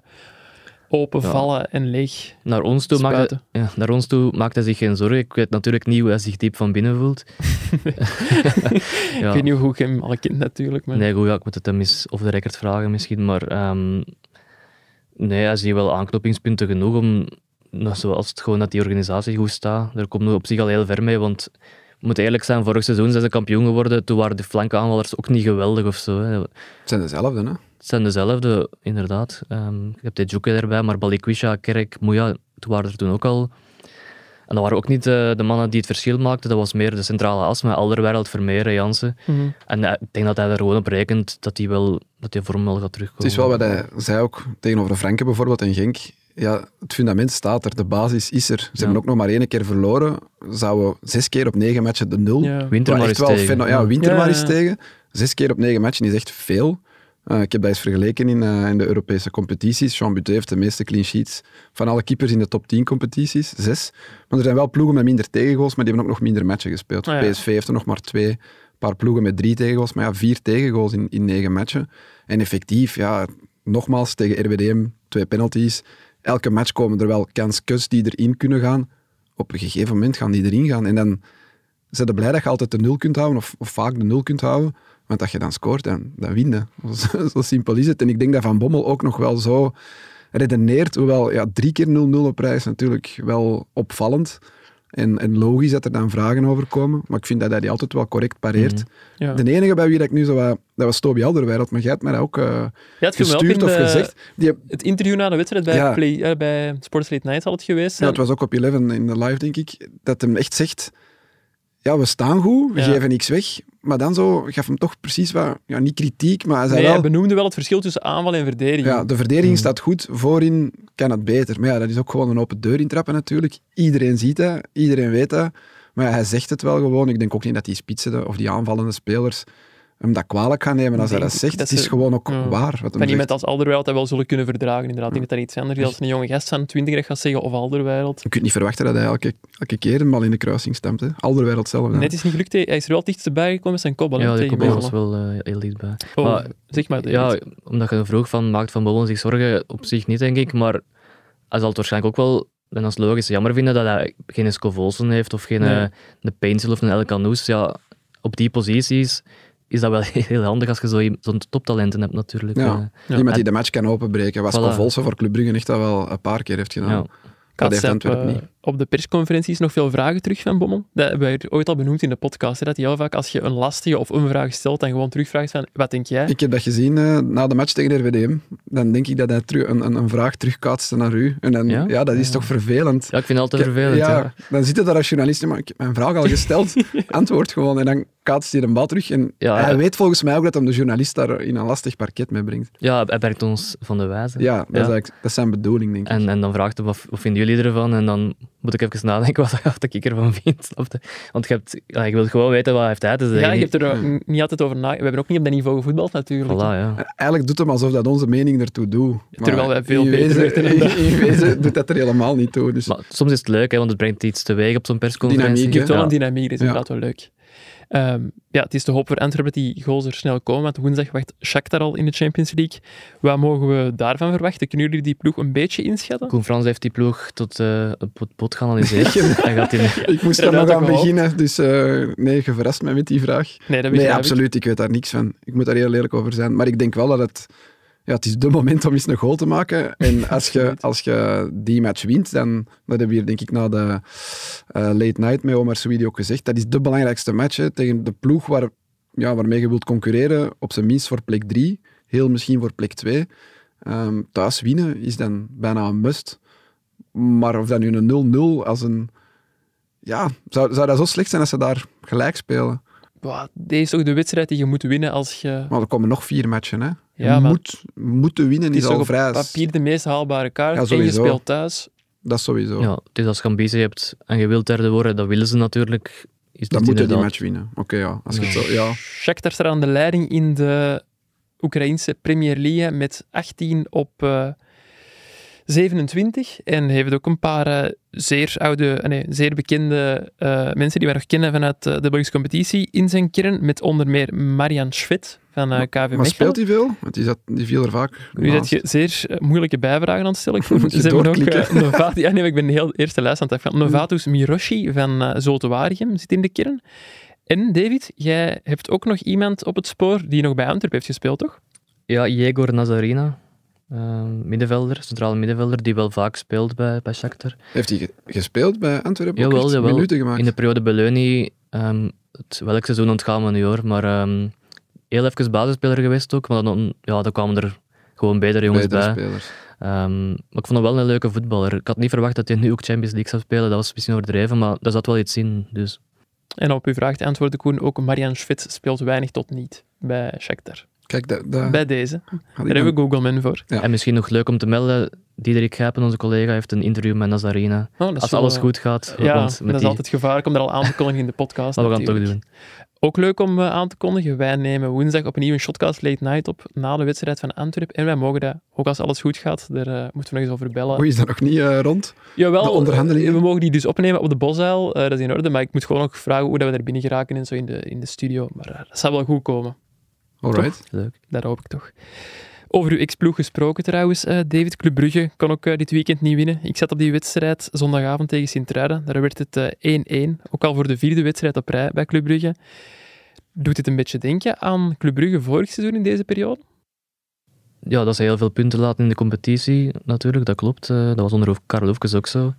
openvallen en leeg Naar ons, toe maakte, ja, naar ons toe maakt hij zich geen zorgen. Ik weet natuurlijk niet hoe hij zich diep van binnen voelt. ja. Ik weet niet hoe je hem al kent natuurlijk, maar... Nee, goed, ja, ik moet het hem eens of de record vragen misschien, maar ehm, nee, hij ziet wel aanknopingspunten genoeg om, nog zoals het gewoon dat die organisatie goed staat, daar komt nog op zich al heel ver mee, want we moeten eerlijk zijn, vorig seizoen zijn ze kampioen geworden, toen waren de flankaanvallers ook niet geweldig of zo. Hè. Het zijn dezelfde, hè? Het zijn dezelfde, inderdaad. Ehm je hebt Dejuke erbij, maar Balikwisha, Kerk, Moeja, toen waren er toen ook al. En dat waren ook niet eh, de mannen die het verschil maakten, dat was meer de centrale as met Alderweireld, Vermeer, Jansen. Mhm. En eh, ik denk dat hij er gewoon op rekent dat hij wel dat die vorm wel gaat terugkomen. Het is wel wat hij zei ook tegenover Franke bijvoorbeeld en Genk. Ja, het fundament staat er, de basis is er. Ze hebben ook nog maar één keer verloren. Zouden zes keer op negen matchen de nul. Ja. Winter maar echt eens wel tegen. ja, winter Ja, maar eens ja. tegen. Zes keer op negen matchen is echt veel. Eh, ik heb dat eens vergeleken in, eh, in de Europese competities. Jean Butet heeft de meeste clean sheets van alle keepers in de top 10 competities, zes. Maar er zijn wel ploegen met minder tegengoals, maar die hebben ook nog minder matchen gespeeld. Ah, ja. PSV heeft er nog maar twee. Een paar ploegen met drie tegengoals, maar ja, vier tegengoals in, in negen matchen. En effectief, ja, nogmaals, tegen RWDM, twee penalties. Elke match komen er wel kanskus die erin kunnen gaan. Op een gegeven moment gaan die erin gaan. En dan zijn ze blij dat je altijd de nul kunt houden, of, of vaak de nul kunt houden. Want als je dan scoort, dan, dan win je. Zo, zo simpel is het. En ik denk dat Van Bommel ook nog wel zo redeneert. Hoewel ja, drie keer 0-0 op reis natuurlijk wel opvallend. En, en logisch dat er dan vragen over komen. Maar ik vind dat hij die altijd wel correct pareert. Mhm. Ja. De enige bij wie dat ik nu zo wat... Dat was Toby Alderweireld, maar jij hebt mij ook eh, Ja, gestuurd in of de- gezegd. Die, Het interview na de wedstrijd bij, Ja. Play, eh, bij Sports Late Night zal het geweest ja, het was ook op 11 in de live, denk ik, dat hem echt zegt... Ja, we staan goed, we Ja. geven niks weg. Maar dan zo gaf hem toch precies wat... Ja, niet kritiek, maar hij zei Nee, wel... hij benoemde wel het verschil tussen aanval en verdediging. Ja, de verdediging staat goed, voorin kan het beter. Maar ja, dat is ook gewoon een open deur intrappen natuurlijk. Iedereen ziet dat, iedereen weet dat. Maar ja, hij zegt het wel gewoon. Ik denk ook niet dat die spitsen of die aanvallende spelers hem dat kwalijk gaan nemen als hij dat zegt. dat het is ze- gewoon ook Ja. waar wat Van iemand als Alderweireld dat wel zullen kunnen verdragen, inderdaad. Ik denk dat dat iets anders is als een jonge gast van 20 dat gaat zeggen of Alderweireld. Je kunt niet verwachten dat hij elke, elke keer een bal in de kruising stemt. Hè. Alderweireld zelf. Net is niet gelukt, hij is er wel dichtstbij gekomen met zijn kopbal Ja, de tegen kopbal was wel eh, heel dichtbij. Oh, Maar zeg maar. Ja, David. omdat je vroeg van maakt Van Bommel zich zorgen, op zich niet, denk ik. Maar hij zal het waarschijnlijk ook wel, en is logisch, jammer vinden dat hij geen Scovolsen heeft of geen Nee. eh, de Paintsel of een El Canoes. Ja, op die posities is dat wel heel handig als je zo zo'n toptalenten hebt natuurlijk. Ja. eh. Iemand die de match kan openbreken. Was Voilà. Volse voor Club Brugge echt dat wel een paar keer heeft gedaan. Ja. Dat heeft Antwerpen niet. Op de persconferenties nog veel vragen terug van Bommel. Dat hebben wij ooit al benoemd in de podcast. Hè, dat hij heel vaak, als je een lastige of een vraag stelt, dan gewoon terugvraagt van, wat denk jij? Ik heb dat gezien eh, na de match tegen RWDM. Dan denk ik dat hij terug, een, een, een vraag terugkaatste naar u. En dan, ja? Ja? dat is toch vervelend. Ja, ik vind het altijd Ik- vervelend. Ja, Ja. dan zit je daar als journalist, maar ik heb mijn vraag al gesteld, antwoord gewoon. En dan kaatst hij een bal terug. En Ja, hij ja. weet volgens mij ook dat hem de journalist daar in een lastig parket mee brengt. ja, hij werkt ons van de wijze. Ja, dat, Is, dat is zijn bedoeling, denk ik. En, en dan vraagt hij, wat, wat vinden jullie ervan? En dan moet ik even nadenken wat, wat ik ervan vind. snap je? Want je, hebt, ja, je wilt gewoon weten wat heeft hij te zeggen. Ja, je hebt er niet altijd over na. We hebben ook niet op dat niveau gevoetbald natuurlijk. Voilà, ja. En Eigenlijk doet hem alsof dat onze mening ertoe doet. Terwijl wij veel in beter wezen- weten dan dat. In wezen doet dat er helemaal niet toe. Dus Maar soms is het leuk, hè, want het brengt iets teweeg op zo'n persconferentie. Dynamiek, Het heeft wel Ja. een dynamiek, dat is Ja. inderdaad wel leuk. Ehm, ja, het is de hoop voor Antwerpen dat die goals er snel komen, want woensdag wacht Shakhtar al in de Champions League. Wat mogen we daarvan verwachten? Kunnen jullie die ploeg een beetje inschatten? Koen Frans heeft die ploeg tot eh op het pot geanalyseerd. Hij gaat in, ik moest er dat nog aan beginnen. Dus eh, nee, je verrast mij met die vraag. Nee, dat Nee, absoluut. Ik weet daar niks van. Ik moet daar heel eerlijk over zijn. Maar ik denk wel dat het... Ja, het is de moment om eens een goal te maken. En als je, als je die match wint, dan... Dat hebben we hier denk ik na de eh, late night met Omar Souidi ook gezegd. Dat is de belangrijkste match hè, tegen de ploeg waar, ja, waarmee je wilt concurreren. Op zijn minst voor plek 3. Heel misschien voor plek 2. Ehm, thuis winnen is dan bijna een must. Maar of dat nu een 0-0 als een... Ja, zou, zou dat zo slecht zijn als ze daar gelijk spelen? Wow, deze is toch de wedstrijd die je moet winnen als je... Maar er komen nog vier matchen, hè? Je Ja, maar moet, moeten winnen is, is al vrij. papier de meest haalbare kaart. Ja, en je speelt thuis. Dat is sowieso. ja, is als je ambitie hebt en je wilt derde worden, dat willen ze natuurlijk. Is Dan moeten die match winnen. Oké, ja. Als je het Ja. zo, ja. Shakhtar staat aan de leiding in de Oekraïnse Premier League met 18 op eh, 27. En heeft ook een paar eh, zeer oude, eh, nee, zeer bekende eh, mensen die wij nog kennen vanuit de Belgische competitie in zijn kern. Met onder meer Marian Schwit van eh KV Maar Mechelen. speelt hij veel? Want die, zat, die viel er vaak Nu zet je zeer moeilijke bijvragen aan het stellen. Koen. Moet je Ze hebben ook ja, nee, ik ben de heel eerste lijst aan het afgaan. Novatus Miroshi van uh, Zoltewarium zit in de kern. En David, jij hebt ook nog iemand op het spoor die nog bij Antwerpen heeft gespeeld, toch? Ja, Jegor Nazarina, eh, middenvelder, centrale middenvelder, die wel vaak speelt bij, bij Shakhtar. Heeft hij ge- gespeeld bij Antwerpen? Ook Jawel, jawel. minuten gemaakt? In de periode Beleunie, ehm, het, welk seizoen ontgaan we nu hoor, maar ehm, heel even basisspeler geweest ook, maar dan, ja, dan kwamen er gewoon betere jongens Betere bij. spelers. Ehm, maar ik vond hem wel een leuke voetballer. Ik had niet verwacht dat hij nu ook Champions League zou spelen, dat was misschien overdreven, maar daar zat wel iets in. Dus. En op uw vraag te antwoorden, Koen, ook Marian Schwit speelt weinig tot niet bij Shakhtar. Kijk, dat, dat Bij deze. ik Daar hebben we Google Man voor. Ja. En misschien nog leuk om te melden, Diederik Gijpen, onze collega, heeft een interview met Nazarina. Oh, dat is Als wel, alles eh, goed gaat, Ja, want dat met is die, altijd gevaarlijk om dat al aan te kondigen in de podcast. maar we gaan het toch doen. Ook leuk om eh, aan te kondigen. Wij nemen woensdag opnieuw een Shotcast Late Night op na de wedstrijd van Antwerpen. En wij mogen dat, ook als alles goed gaat, daar eh, moeten we nog eens over bellen. Oei, is dat nog niet eh, rond? Jawel, de onderhandelingen? we mogen die dus opnemen op de Bosuil. Eh, dat is in orde, maar ik moet gewoon nog vragen hoe dat we er binnen geraken en zo in de, in de studio. Maar dat zal wel goed komen. Alright. Leuk. Dat hoop ik toch. Over uw ex-ploeg gesproken trouwens, eh, David. Club Brugge kon ook eh, dit weekend niet winnen. Ik zat op die wedstrijd zondagavond tegen Sint-Truiden. Daar werd het eh, 1-1. Ook al voor de vierde wedstrijd op rij bij Club Brugge. Doet dit een beetje denken aan Club Brugge vorig seizoen in deze periode? Ja, dat ze heel veel punten laten in de competitie, natuurlijk, dat klopt. Eh, dat was onder Karel Hoefkes ook zo.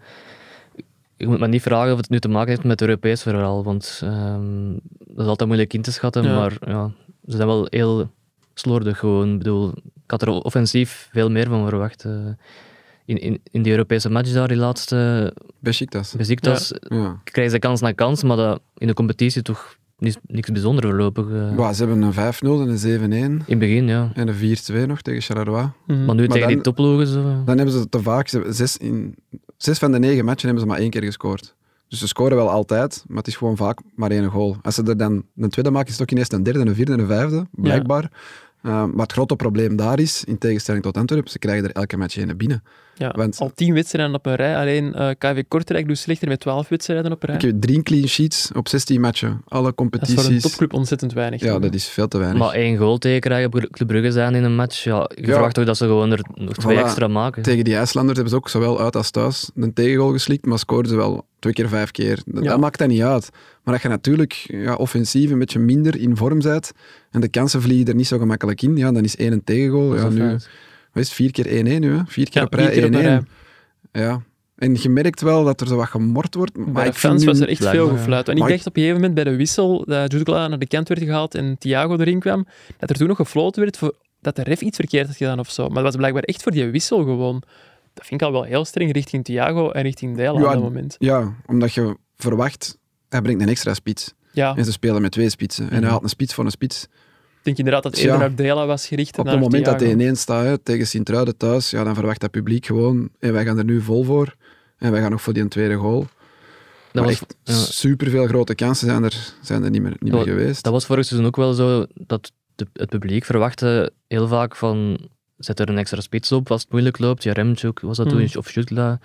je moet me niet vragen of het nu te maken heeft met het Europees verhaal, want ehm, dat is altijd moeilijk in te schatten, Ja. maar ja, ze zijn wel heel slordig gewoon. Ik bedoel, ik had er offensief veel meer van verwacht. eh. in, in, in die Europese match daar, die laatste Besiktas. Besiktas, Ja. krijgen ze kans na kans, maar dat in de competitie toch niks, niks bijzonder voorlopig. eh. Bah, ze hebben een 5-0 en een 7-1 In het begin, ja. en een 4-2 nog tegen Charleroi. Mhm. Maar nu Maar tegen die dan- topploegen zo. Dan hebben ze te vaak, ze- zes, in, zes van de negen matchen hebben ze maar één keer gescoord. Dus ze scoren wel altijd, maar het is gewoon vaak maar één goal. Als ze er dan een tweede maken, is het ook ineens een derde, een vierde en een vijfde, blijkbaar. Uh, maar het grote probleem daar is, in tegenstelling tot Antwerpen, ze krijgen er elke match één binnen. Ja, Want- al tien wedstrijden op een rij. Alleen eh, KV Kortrijk doet slechter met twaalf wedstrijden op een rij. Ik heb drie clean sheets op 16 matchen. Alle Dat is competities. voor een topclub ontzettend weinig. Ja, dat is veel te weinig. Maar één goal tegen krijgen op Club Brugge zijn in een match. Ja, je Ja. verwacht toch dat ze gewoon er nog twee Voilà. extra maken. Tegen die IJslanders hebben ze ook zowel uit als thuis een tegengoal geslikt, maar scoorden ze wel twee keer vijf keer. Dat, Ja. dat maakt dat niet uit. Maar dat je natuurlijk ja, offensief een beetje minder in vorm bent en de kansen vliegen er niet zo gemakkelijk in, ja, dan is één een tegengoal. Dat is Ja, nu, feit. Het, vier keer 1-1 nu, hè? Vier keer Ja, op rij vier keer op een 1-1. rij. Ja. En je merkt wel dat er zo wat gemord wordt. Maar Bij de fans was er echt veel gefluit. En ik dacht op een gegeven moment bij de wissel dat Jutgla naar de kant werd gehaald en Thiago erin kwam, dat er toen nog gefloten werd voor, dat de ref iets verkeerd had gedaan of zo. Maar dat was blijkbaar echt voor die wissel gewoon. Dat vind ik al wel heel streng richting Thiago en richting Dela Ja, op dat moment. Ja, omdat je verwacht, hij brengt een extra spits. Ja, En ze spelen met twee spitsen. En Mhm. hij had een spits voor een spits. Ik denk inderdaad dat het Ja. eerder naar Dela was gericht Op het moment dat hij ineens staat tegen Sint-Truiden thuis, ja, dan verwacht dat publiek gewoon, en wij gaan er nu vol voor. En wij gaan nog voor die tweede goal. Dat was, echt ja, superveel grote kansen zijn er, zijn er niet meer, niet Dat- meer geweest. dat was vorig seizoen ook wel zo dat de- het publiek verwachtte heel vaak van zet er een extra spits op als het moeilijk loopt. Ja, Remchuk was dat toen, Hmm. of Jutla.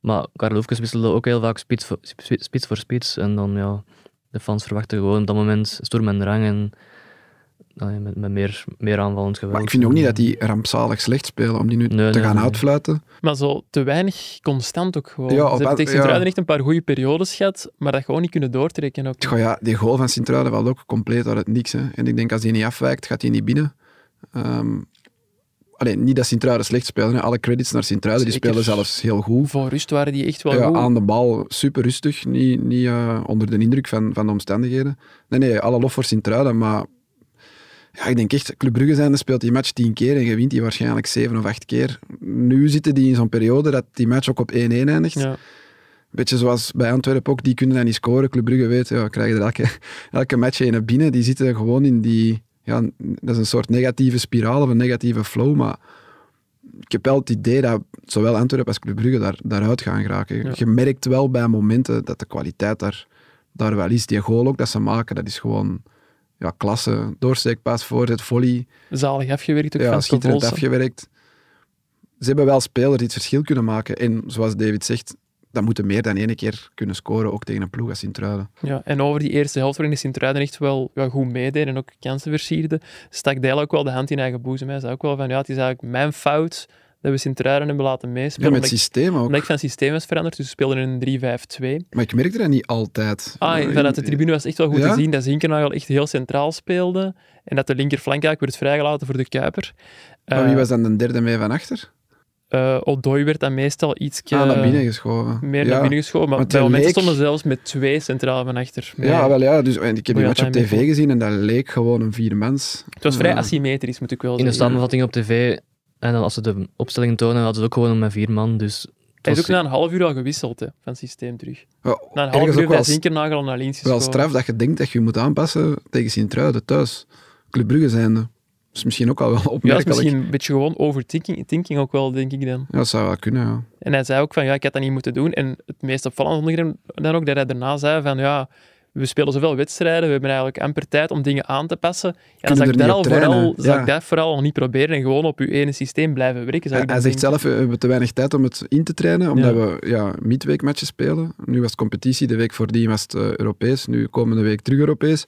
Maar Karlovkes wisselde ook heel vaak spits voor spits, spits voor spits. En dan, ja, de fans verwachten gewoon op dat moment storm en drang en met, met meer, meer aanvallend geweld. maar ik vind ook niet dat die rampzalig slecht spelen om die nu Nee, te nee, gaan nee. uitfluiten. Maar zo te weinig constant ook gewoon. Ja, Ze op- hebben tegen ja. Sint-Truiden echt een paar goede periodes gehad, maar dat gewoon niet kunnen doortrekken. Ook. Goh, ja, die goal van Sint-Truiden valt ook compleet uit het niks. Hè. En ik denk als die niet afwijkt, gaat hij niet binnen. Ehm alleen, niet dat Sint-Truiden slecht spelen. Hè. Alle credits naar Sint-Truiden. Die spelen zelfs heel goed. Voor rust waren die echt wel ja, goed. aan de bal super rustig, niet, niet eh, onder de indruk van, van de omstandigheden. Nee, nee, alle lof voor Sint-Truiden, maar ja, ik denk echt, Club Brugge zijnde speelt die match tien keer en je wint die waarschijnlijk zeven of acht keer. Nu zitten die in zo'n periode dat die match ook op 1-1 eindigt. Ja. Beetje zoals bij Antwerpen ook, die kunnen dan niet scoren. Club Brugge weet, ja, krijgen er elke, elke match een binnen. Die zitten gewoon in die, ja, dat is een soort negatieve spiraal of een negatieve flow, maar ik heb wel het idee dat zowel Antwerpen als Club Brugge daar, daaruit gaan geraken. Ja. Je merkt wel bij momenten dat de kwaliteit daar, daar wel is. Die goal ook dat ze maken, dat is gewoon ja, klasse. Doorsteekpaas, voorzet, volley. Zalig afgewerkt ook Ja, van schitterend afgewerkt. Ze hebben wel spelers die het verschil kunnen maken. En zoals David zegt, dat moeten meer dan één keer kunnen scoren, ook tegen een ploeg als Sint-Truiden. Ja, en over die eerste helft waarin de Sint-Truiden echt wel ja, goed meededen en ook kansen versierden, stak Dijl ook wel de hand in eigen boezem. Hij zei ook wel van, ja, het is eigenlijk mijn fout dat we Sint-Truiden hebben laten Ja, meespelen. met omdat, ik, systeem ook. omdat ik van systeem was veranderd, dus we speelden in een 3-5-2. Maar ik merkte dat niet altijd. Ah, vanuit de tribune was echt wel goed Ja? te zien dat Zinkernagel echt heel centraal speelde en dat de linkerflank eigenlijk werd vrijgelaten voor de Kuiper. Maar wie was dan de derde mee van achter? Uh, Odoi werd dan meestal iets Ah, naar binnen geschoven. meer ja. naar binnen geschoven, maar Want bij momenten leek- stonden ze zelfs met twee centraal van achter. Ja, wel ja. Dus, en ik heb die match op tv gezien en dat leek gewoon een viermans. Het was vrij Ja. asymmetrisch, moet ik wel In de zeggen. samenvatting op tv, en dan als ze de opstelling tonen, hadden ze ook gewoon met vier man. Dus Hij is ook na een half uur al gewisseld hè, van het systeem terug. Ja, Na een half uur wel, Zinkernagel naar links wel straf dat je denkt dat je je moet aanpassen tegen Sint-Truiden thuis. Club Brugge zijnde. Dat is misschien ook al wel Ja, dat is opmerkelijk. misschien een beetje gewoon overthinking thinking ook wel, denk ik dan. Ja, dat zou wel kunnen, ja. En hij zei ook van, ja, ik had dat niet moeten doen. En het meest opvallende vond ik dan- dan ook dat hij daarna zei van, ja, we spelen zoveel wedstrijden, we hebben eigenlijk amper tijd om dingen aan te passen. Ja, dan zou ik, dat al vooral, zou Ja. ik dat vooral nog niet proberen en gewoon op uw ene systeem blijven werken. Zou Hij, ik hij zegt zelf, we hebben te weinig tijd om het in te trainen, omdat Ja. we ja, midweekmatches spelen. Nu was het competitie, de week voordien was het eh, Europees, nu komende week terug Europees.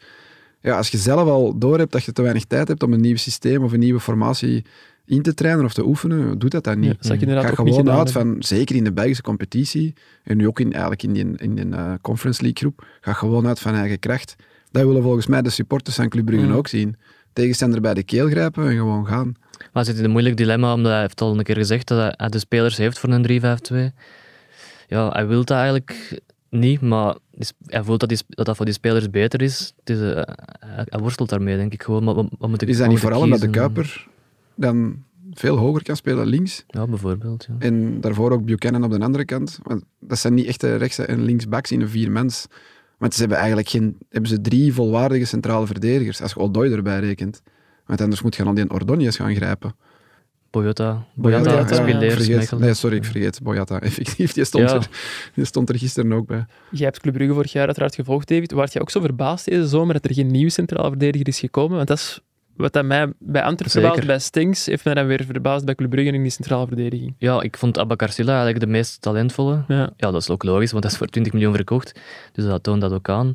Ja, als je zelf al doorhebt dat je te weinig tijd hebt om een nieuw systeem of een nieuwe formatie in te trainen of te oefenen, doe dat dan Ja, niet. dat zou ik inderdaad Ga gewoon uit van, zeker in de Belgische competitie, en nu ook in, eigenlijk in die, in die eh, Conference League groep, ga gewoon uit van eigen kracht. Dat willen volgens mij de supporters van Club Brugge Mm. ook zien. Tegenstander bij de keel grijpen en gewoon gaan. Maar zit in een moeilijk dilemma, omdat hij heeft al een keer gezegd dat hij de spelers heeft voor een 3-5-2. Ja, hij wil dat eigenlijk niet, maar hij voelt dat, die, dat dat voor die spelers beter is. Eh, hij, worstelt daarmee, denk ik gewoon. Maar wat, wat moet ik Is dat niet vooral omdat de? Kuiper dan veel hoger kan spelen links? Ja, bijvoorbeeld. Ja. En daarvoor ook Buchanan op de andere kant. Want dat zijn niet echte rechts- en linksbacks in een viermens. Want ze hebben eigenlijk geen, hebben ze drie volwaardige centrale verdedigers, als je Odoi erbij rekent. Want anders moet je aan die Ordóñez gaan grijpen. Boyata, Boyata, Boyata, ja. Spileers, vergeet. Nee, sorry, ik vergeet Boyata. Effectief, die stond, Ja. er, die stond er gisteren ook bij. Jij hebt Club Brugge vorig jaar uiteraard gevolgd, David. Waart jij ook zo verbaasd deze zomer dat er geen nieuwe centrale verdediger is gekomen? Want dat is wat dat mij bij Antwerpen verbaasd, bij Stings, heeft mij dan weer verbaasd bij Club Brugge in die centrale verdediging. Ja, ik vond Abakar Silla eigenlijk de meest talentvolle. Ja. Ja, dat is ook logisch, want dat is voor 20 miljoen verkocht. Dus dat toont dat ook aan.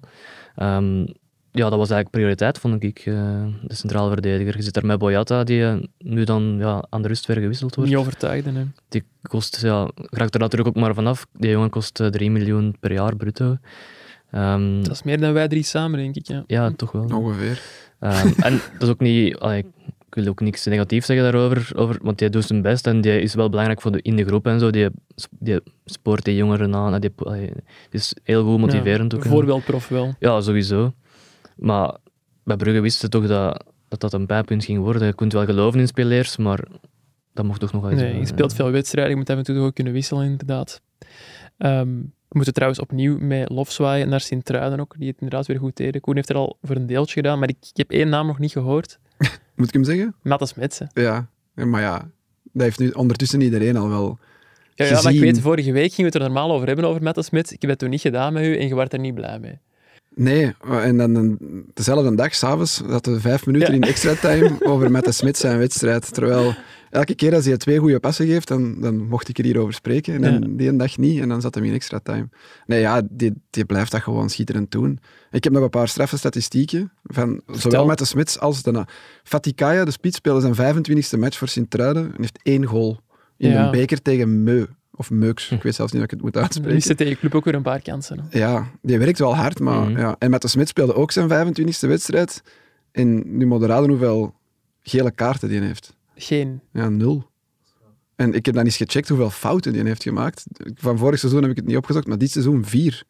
Ehm, ja, dat was eigenlijk prioriteit, vond ik, eh, de centrale verdediger. Je zit daar met Boyata, die eh, nu dan ja, aan de rust weer gewisseld wordt. Niet overtuigde, hè. Die kost, ja, raakt er natuurlijk ook maar vanaf. Die jongen kost eh, 3 miljoen per jaar bruto. Ehm, Dat is meer dan wij drie samen, denk ik. Ja. ja, toch wel. Ongeveer. Ehm, en dat is ook niet... allee, ik wil ook niks negatiefs zeggen daarover, over, want die doet zijn best en die is wel belangrijk voor de, in de groep en zo. Die, die spoort die jongeren aan. Die, allee, is heel goed motiverend Ja, ook. Voorbeeldprof wel. Ja, sowieso. Maar bij Brugge wisten ze toch dat, dat dat een pijpunt ging worden. Je kunt wel geloven in speleers, maar dat mocht toch nog wel eens... Nee, je eh, speelt veel wedstrijden, je moet af en toe ook kunnen wisselen, inderdaad. Ehm, we moeten trouwens opnieuw met lof zwaaien naar Sint-Truiden ook, die het inderdaad weer goed deden. Koen heeft er al voor een deeltje gedaan, maar ik, ik heb één naam nog niet gehoord. Moet ik hem zeggen? Mattes Metsen. Ja. Maar ja, dat heeft nu ondertussen iedereen al wel Ja, ja, maar ik weet, vorige week gingen we het er normaal over hebben, over Mattes Metsen. Ik heb het toen niet gedaan met u en je werd er niet blij mee. Nee, en dan dezelfde dag, s'avonds, dat we vijf minuten Ja. in extra time over met de Smit zijn wedstrijd. Terwijl elke keer als hij twee goede passen geeft, dan, dan mocht ik er hierover spreken. En dan Ja. die een dag niet, en dan zat hij in extra time. Nee, ja, die, die blijft dat gewoon schitterend doen. Ik heb nog een paar straffe statistieken, van zowel met de Smits als de... Fatikaya, de spits, speelde zijn 25e match voor Sint-Truiden en heeft één goal in Ja. een beker tegen Meu. Of Meux, ik weet zelfs niet of ik het moet uitspreken. miste tegen je club ook weer een paar kansen. hè. Ja, die werkt wel hard, maar Mhm. ja. En met de Smit speelde ook zijn 25e wedstrijd. En nu moet je raden hoeveel gele kaarten die heeft. Geen. Ja, nul. En ik heb dan eens gecheckt hoeveel fouten die heeft gemaakt. Van vorig seizoen heb ik het niet opgezocht, maar dit seizoen vier.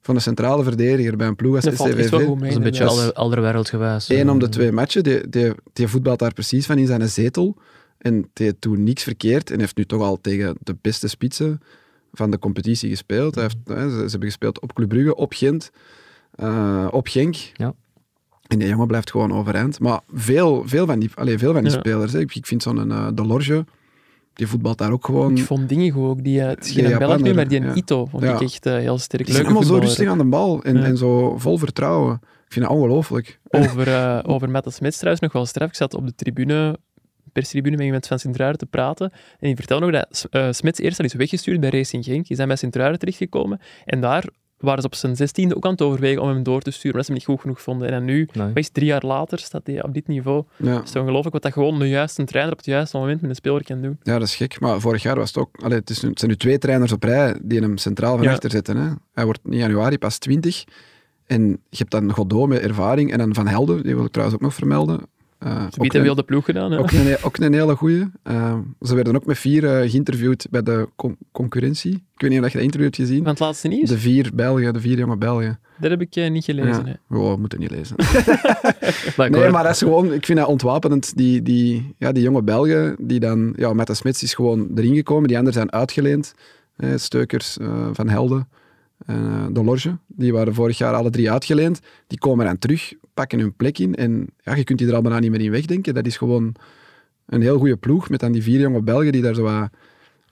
Van een centrale verdediger bij een ploeg als SCVV. mee. Dat is een beetje alder, alderwereldgewijs. Eén eh. om de twee matchen. Die, die, die voetbalt daar precies van in zijn zetel. En die heeft toen niks verkeerd. En heeft nu toch al tegen de beste spitsen van de competitie gespeeld. Hij heeft, hè, ze, ze hebben gespeeld op Club Brugge, op Gent, eh, op Genk. Ja. En die jongen blijft gewoon overeind. Maar veel, veel van die, allee, veel van die Ja. spelers. Hè. Ik, vind zo'n uh, De Lorge, die voetbalt daar ook gewoon. Ik vond dingen ook. Die, eh, het is geen Belg nu, maar die ja. Ito vond Ja. ik echt eh, heel sterk. Die allemaal zo rustig aan de bal en, en zo vol vertrouwen. Ik vind het ongelooflijk. Over, eh over Smits trouwens nog wel straf. Ik zat op de tribune, perstribune, met iemand van Sint-Truiden te praten. En die vertelde nog dat eh Smits eerst al is weggestuurd bij Racing Genk. Die zijn bij Sint-Truiden terechtgekomen. En daar waren ze op zijn zestiende ook aan het overwegen om hem door te sturen, omdat ze hem niet goed genoeg vonden. En dan nu, Nee. is het, drie jaar later, staat hij op dit niveau. Ja. Dat is toch ongelooflijk wat dat gewoon de juiste trainer op het juiste moment met een speler kan doen. Ja, dat is gek. Maar vorig jaar was het ook... Allee, het, is nu- het zijn nu twee trainers op rij die hem centraal van Ja. achter zetten. Hè. Hij wordt in januari pas 20. En je hebt dan Godot met ervaring. En dan Van Helden, die wil ik trouwens ook nog vermelden. Eh, Ze een wilde ploeg gedaan. hè. ook, een, ook een hele goeie. Eh, ze werden ook met vier eh, geïnterviewd bij de con- concurrentie. Ik weet niet of je dat interview hebt gezien. Van het laatste nieuws? De vier Belgen, de vier jonge Belgen. Dat heb ik eh, niet gelezen. hè. Ja. Oh, we moeten niet lezen. Nee, maar dat is gewoon, ik vind dat ontwapenend. Die, die, ja, die jonge Belgen, die dan, ja, met de Smits is gewoon erin gekomen. Die anderen zijn uitgeleend. Eh, Steukers, Van Helden, eh De Lorge. Die waren vorig jaar alle drie uitgeleend. Die komen dan terug, pakken hun plek in. En ja, je kunt die er al bijna niet meer in wegdenken. Dat is gewoon een heel goede ploeg met dan die vier jonge Belgen die daar zo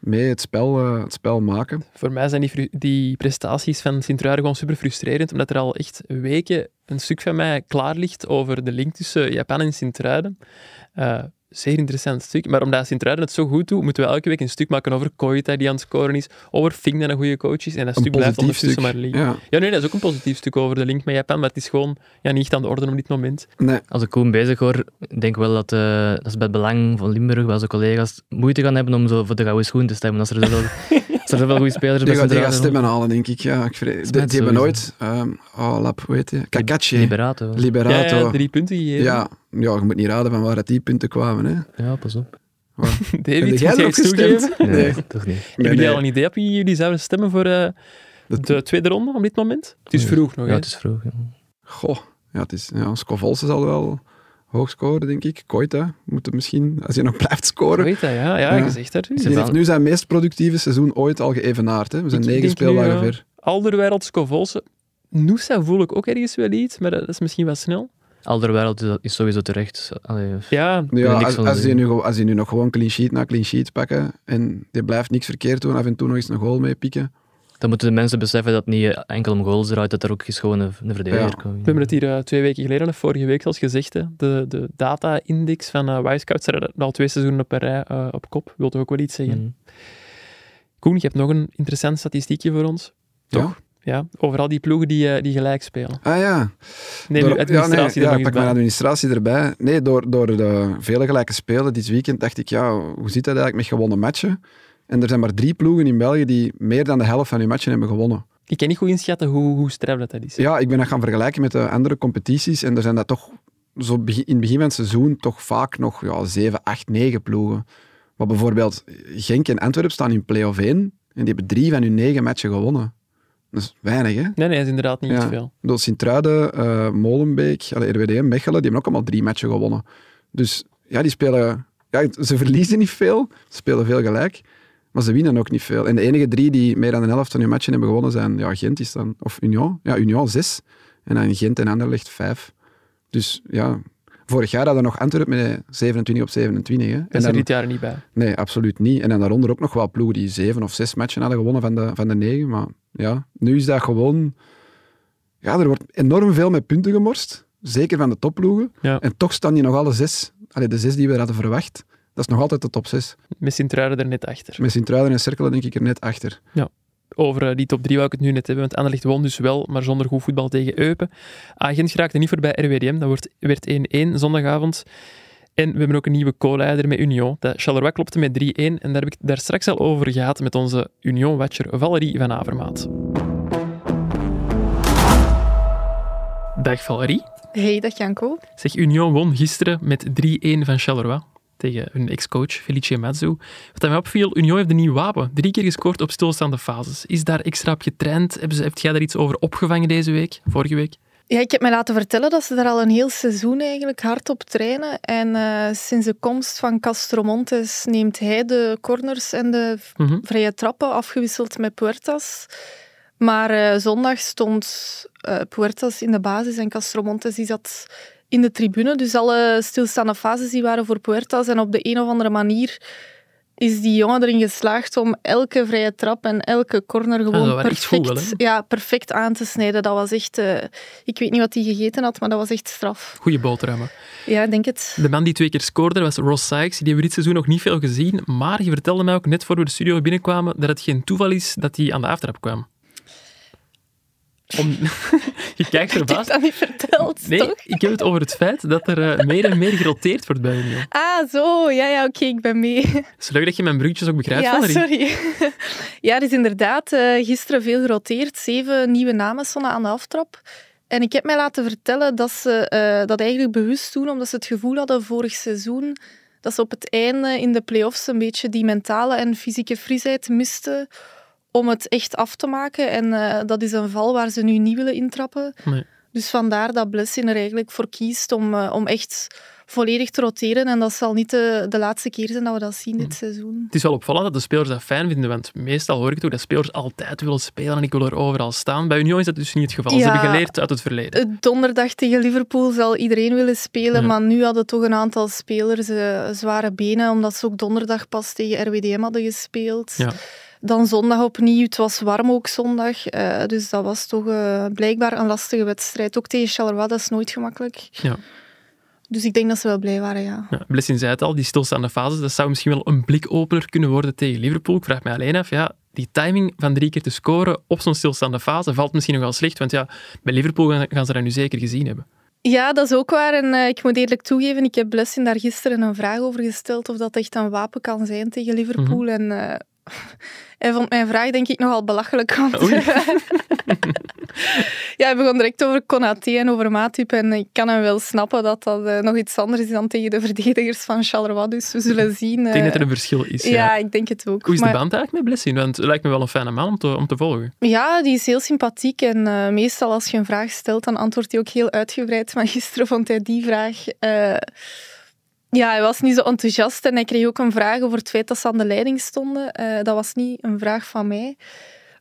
mee het spel, eh, het spel maken. Voor mij zijn die, die prestaties van Sint-Truiden gewoon super frustrerend, omdat er al echt weken een stuk van mij klaar ligt over de link tussen Japan en Sint-Truiden. Eh, zeer interessant stuk. Maar omdat Sint-Truiden het zo goed doet, moeten we elke week een stuk maken over Koita die aan het scoren is, over Fink dat een goede coach is. En dat Een stuk blijft ondertussen stuk. maar liggen. Ja, Ja, nee, dat is ook een positief stuk over de link met Japan, maar het is gewoon ja, niet aan de orde op dit moment. nee, Als ik Koen bezig hoor, ik denk wel dat, eh, dat ze bij het belang van Limburg, bij zijn collega's, moeite gaan hebben om zo voor de gouden schoen te stemmen. Als er als er zoveel goede spelers die, bij die gaat stemmen halen, denk ik. Ja, ik vrees, die, hebben nooit... ehm, oh, lap, hoe heet die? Kakachi. Liberato. Ja, Liberato. ja, drie punten gegeven. Ja, ja, je moet niet raden van waar dat die punten kwamen. Hè. Ja, pas op. David, Heb moet jij erop gestemd? Nee, Nee. toch niet. Hebben jullie al een idee op wie jullie zouden stemmen voor, eh, De tweede ronde op dit moment? Het is Ja. vroeg nog, Ja, hè? het is vroeg. ja. Goh, ja, het is, ja, Scovolse zal wel hoog scoren, denk ik. Koita moet hem misschien, als hij nog blijft scoren. Weet dat, ja. Ja, Ja. Die het heeft nu zijn meest productieve seizoen ooit al geëvenaard. Hè. We zijn Ik negen speeldagen ver. Alderweireld, Scovolse. Noosa voel ik ook ergens wel iets, maar dat is misschien wat snel. Alderweireld is, sowieso terecht. Allee, Ja, als, van als, die zeggen. nu, als die nu nog gewoon clean sheet na clean sheet pakken en die blijft niks verkeerd doen, af en toe nog eens een goal mee pikken. Dan moeten de mensen beseffen dat het niet enkel om goals draait, dat er ook eens gewoon een, een verdediger Ja. komt. we hebben het hier eh, twee weken geleden, of vorige week zoals gezegd, hè. de, de data-index van uh, Wisecout staat al twee seizoenen op een rij eh, op kop. Wil toch ook wel iets zeggen? Mhm. Koen, je hebt nog een interessant statistiekje voor ons. Toch? Ja, over al die ploegen die, eh, die gelijk spelen. Ah ja. Neem Door- administratie ja, nee, ja, pak mijn administratie erbij. Nee, door, door de vele gelijke spelen dit weekend dacht ik, ja, hoe zit dat eigenlijk met gewonnen matchen? En er zijn maar drie ploegen in België die meer dan de helft van hun matchen hebben gewonnen. Ik kan niet goed inschatten hoe, hoe straf dat, dat is. Ja, ik ben dat gaan vergelijken met de andere competities en er zijn dat toch zo in het begin van het seizoen toch vaak nog ja, 7, 8, 9 ploegen. Maar bijvoorbeeld Genk en Antwerpen staan in play-off 1 en die hebben drie van hun negen matchen gewonnen. Dat is weinig, hè? Nee, nee, dat is inderdaad niet Ja. veel. Bedoel, Sint-Truiden, eh, Molenbeek, RWDM, Mechelen, die hebben ook allemaal drie matchen gewonnen. Dus ja, die spelen... Ja, ze verliezen niet veel, ze spelen veel gelijk, maar ze winnen ook niet veel. En de enige drie die meer dan de helft van hun matchen hebben gewonnen zijn ja, Gent is dan, of Union. Ja, Union zes. En dan Gent en Anderlecht vijf. Dus ja, vorig jaar hadden we nog Antwerpen met 27 op 27. Hè. Dat En is er dan, dit jaar niet bij. nee, absoluut niet. En dan daaronder ook nog wel ploegen die zeven of zes matchen hadden gewonnen van de, van de negen. Maar ja, nu is dat gewoon... Ja, er wordt enorm veel met punten gemorst. Zeker van de topploegen. Ja. En toch staan die nog alle zes. Allee, de zes die we hadden verwacht. Dat is nog altijd de top zes. Met Sint-Truiden er net achter. Met Sint-Truiden en Cerkelen denk ik er net achter. Over eh, die top 3 wou ik het nu net hebben, want Anderlecht won dus wel, maar zonder goed voetbal tegen Eupen. Agent geraakte niet voorbij RWDM, dat wordt, werd 1-1 zondagavond. En we hebben ook een nieuwe co-leider met Union. Dat Charleroi klopte met 3-1 en daar heb ik daar straks al over gehad met onze Union-watcher Valerie van Avermaat. Dag Valerie. Hey, dag Janko. Zeg, Union won gisteren met 3-1 van Charleroi tegen hun ex-coach Felice Mazzu. Wat mij opviel, Union heeft een nieuw wapen. Drie keer gescoord op stilstaande fases. Is daar extra op getraind? Heb jij daar iets over opgevangen deze week? Vorige week? Ja, ik heb mij laten vertellen dat ze daar al een heel seizoen eigenlijk hard op trainen. En eh, sinds de komst van Castromontes neemt hij de corners en de Mhm. vrije trappen afgewisseld met Puertas. Maar eh, zondag stond eh, Puertas in de basis en Castromontes die zat in de tribune. Dus alle stilstaande fases die waren voor Puertas. En op de een of andere manier is die jongen erin geslaagd om elke vrije trap en elke corner gewoon goed perfect, ja, perfect aan te snijden. Dat was echt... eh, ik weet niet wat hij gegeten had, maar dat was echt straf. Goeie boterhammen. Ja, ik denk het. De man die twee keer scoorde was Ross Sykes. Die hebben we dit seizoen nog niet veel gezien. Maar je vertelde mij ook net voor we de studio binnenkwamen dat het geen toeval is dat hij aan de aftrap kwam. Om... je kijkt Ik heb verbaasd. dat niet verteld, Nee, toch? ik heb het over het feit dat er eh, meer en meer geroteerd wordt bij Union. Ah, zo. Ja, ja, oké, ik ben mee. Het is leuk dat je mijn bruggetjes ook begrijpt, ja, sorry. ja, er is inderdaad eh, gisteren veel geroteerd. Zeven nieuwe namen stonden aan de aftrap. En ik heb mij laten vertellen dat ze eh, dat eigenlijk bewust doen, omdat ze het gevoel hadden vorig seizoen dat ze op het einde in de play-offs een beetje die mentale en fysieke frisheid misten om het echt af te maken. En eh, dat is een val waar ze nu niet willen intrappen. Nee. Dus vandaar dat Blessing er eigenlijk voor kiest om, eh, om echt volledig te roteren. En dat zal niet de, de laatste keer zijn dat we dat zien dit seizoen. Het is wel opvallend dat de spelers dat fijn vinden, want meestal hoor ik toch dat spelers altijd willen spelen en ik wil er overal staan. Bij Union is dat dus niet het geval. Ze hebben geleerd uit het verleden. Eh, Donderdag tegen Liverpool zal iedereen willen spelen, Ja. maar nu hadden toch een aantal spelers zware benen, omdat ze ook donderdag pas tegen RWDM hadden gespeeld. Ja. Dan zondag opnieuw. Het was warm ook zondag, eh, dus dat was toch eh, blijkbaar een lastige wedstrijd. Ook tegen Charleroi, dat is nooit gemakkelijk. Ja. Dus ik denk dat ze wel blij waren, ja. Ja, Blessing zei het al, die stilstaande fases, dat zou misschien wel een blikopener kunnen worden tegen Liverpool. Ik vraag mij alleen af, ja, die timing van drie keer te scoren op zo'n stilstaande fase valt misschien nogal slecht, want ja, bij Liverpool gaan, ze dat nu zeker gezien hebben. Ja, dat is ook waar. En eh, ik moet eerlijk toegeven, ik heb Blessing daar gisteren een vraag over gesteld of dat echt een wapen kan zijn tegen Liverpool. En eh, Hij vond mijn vraag denk ik nogal belachelijk. Want ja, hij begon direct over Konaté en over Matip. En ik kan hem wel snappen dat dat eh, nog iets anders is dan tegen de verdedigers van Charleroi. Dus we zullen zien. Ik denk dat er eh, een verschil is. ja. Ja. ik denk het ook. Hoe is Maar- de band eigenlijk met Blessing? Want het lijkt me wel een fijne man om te, om te volgen. Ja, die is heel sympathiek. En eh, meestal als je een vraag stelt, dan antwoordt hij ook heel uitgebreid. Maar gisteren vond hij die vraag... ja, hij was niet zo enthousiast. En hij kreeg ook een vraag over het feit dat ze aan de leiding stonden. Eh, dat was niet een vraag van mij.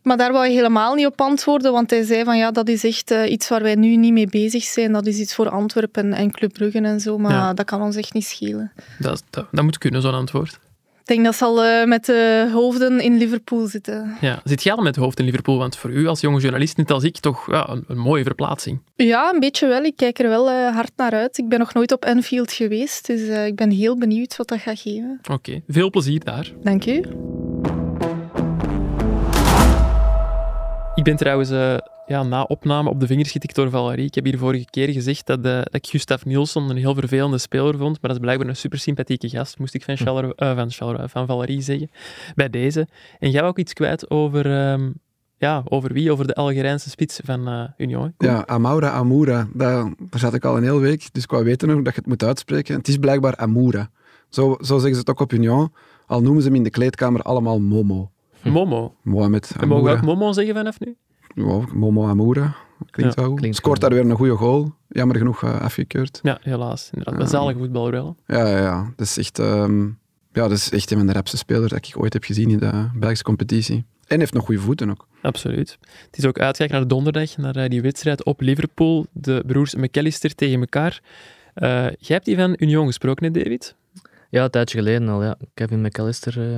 Maar daar wou hij helemaal niet op antwoorden, want hij zei van ja, dat is echt eh, iets waar wij nu niet mee bezig zijn. Dat is iets voor Antwerpen en Club Brugge en zo, maar Ja. dat kan ons echt niet schelen. Dat, dat moet kunnen, zo'n antwoord. Ik denk dat ze al eh, met de hoofden in Liverpool zitten. Ja. Zit jij al met het hoofd in Liverpool? Want voor u als jonge journalist, net als ik, toch ja, een, een mooie verplaatsing. Ja, een beetje wel. Ik kijk er wel eh, hard naar uit. Ik ben nog nooit op Anfield geweest, dus eh, ik ben heel benieuwd wat dat gaat geven. Oké, veel plezier daar. Dank u. Ik ben trouwens eh, ja, na opname op de vingers getikt door Valerie. Ik heb hier vorige keer gezegd dat, eh, dat ik Gustav Nielsen een heel vervelende speler vond, maar dat is blijkbaar een super sympathieke gast, moest ik van, Charleroi- eh, van, Charleroi, van Valerie zeggen, bij deze. En jij ook iets kwijt over, ehm, ja, over wie? Over de Algerijnse spits van Union. Ja, Amaura, Amoura. Daar, daar zat ik al een hele week, dus ik wou weten nog dat je het moet uitspreken. Het is blijkbaar Amoura. Zo, zo zeggen ze het ook op Union. Al noemen ze hem in de kleedkamer allemaal Momo. Momo. Mohamed We mogen we ook Amoura. Momo zeggen vanaf nu? Ja, Momo Amoura. Klinkt Ja, wel goed. klinkt Scoort daar weer een goede goal. Jammer genoeg eh, afgekeurd. Ja, helaas. Inderdaad. Een zalige voetballer wel. Ja, ja, ja. Dat is echt, ehm, ja, dat is echt een van de rapste spelers dat ik ooit heb gezien in de Belgische competitie. En heeft nog goede voeten ook. Absoluut. Het is ook uitkijken naar donderdag, naar eh, die wedstrijd op Liverpool. De broers McAllister tegen elkaar. Eh, jij hebt die van Union gesproken, hè, David? Ja, een tijdje geleden al, ja. Kevin McAllister. eh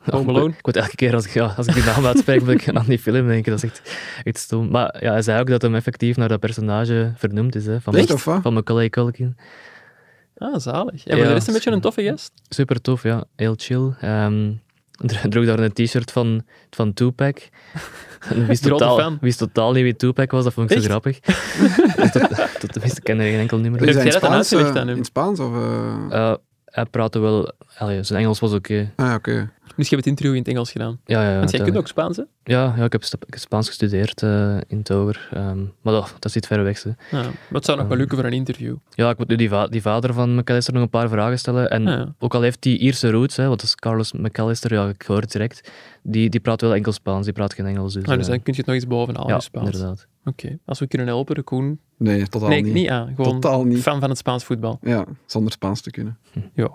Home ik- Alone. Ik word elke keer als ik, ja, als ik die naam uitspreek, moet ik aan die film denken. Dat is echt, echt stom. Maar ja, hij zei ook dat hem effectief naar dat personage vernoemd is. Hè, van, Echt, of wat? van Macaulay Culkin. Ah, zalig. En voor Ja, de rest een beetje een toffe gast. Super tof, ja. Heel chill. Ehm dro- droeg daar een t-shirt van, van Tupac. Wist totaal, fan. wist totaal niet wie Tupac was, dat vond ik Echt? zo grappig. tot, tot de meeste kennen geen enkel nummer. Heb Is jij dat dan Spaans, uitgelegd eh, aan hem? In Spaans? Of, eh? Eh, hij praatte wel... allee, zijn Engels was oké. Ah, oké. Dus je hebt het interview in het Engels gedaan. Ja, ja, ja. Want jij kunt ook Spaans, hè? Ja, ja, ik heb sta- ik heb Spaans gestudeerd eh, in Tower. ehm, maar dat, dat zit ver weg. Hè. Ja, maar het zou nog wel lukken voor een interview. Ja, ik moet nu die, va- die vader van McAllister nog een paar vragen stellen. En Ah, ja. ook al heeft die Ierse roots, hè, want dat is Carlos McAllister, ja, ik hoor het direct, die, die praat wel enkel Spaans, die praat geen Engels. Dus, Nou, dus eh, dan kun je het nog eens bovenaan ja, in Spaans. Oké, inderdaad. als we kunnen helpen, Koen. Nee, totaal Nee, niet. niet aan. Gewoon Totaal niet. fan van het Spaans voetbal. Ja, zonder Spaans te kunnen. Ja.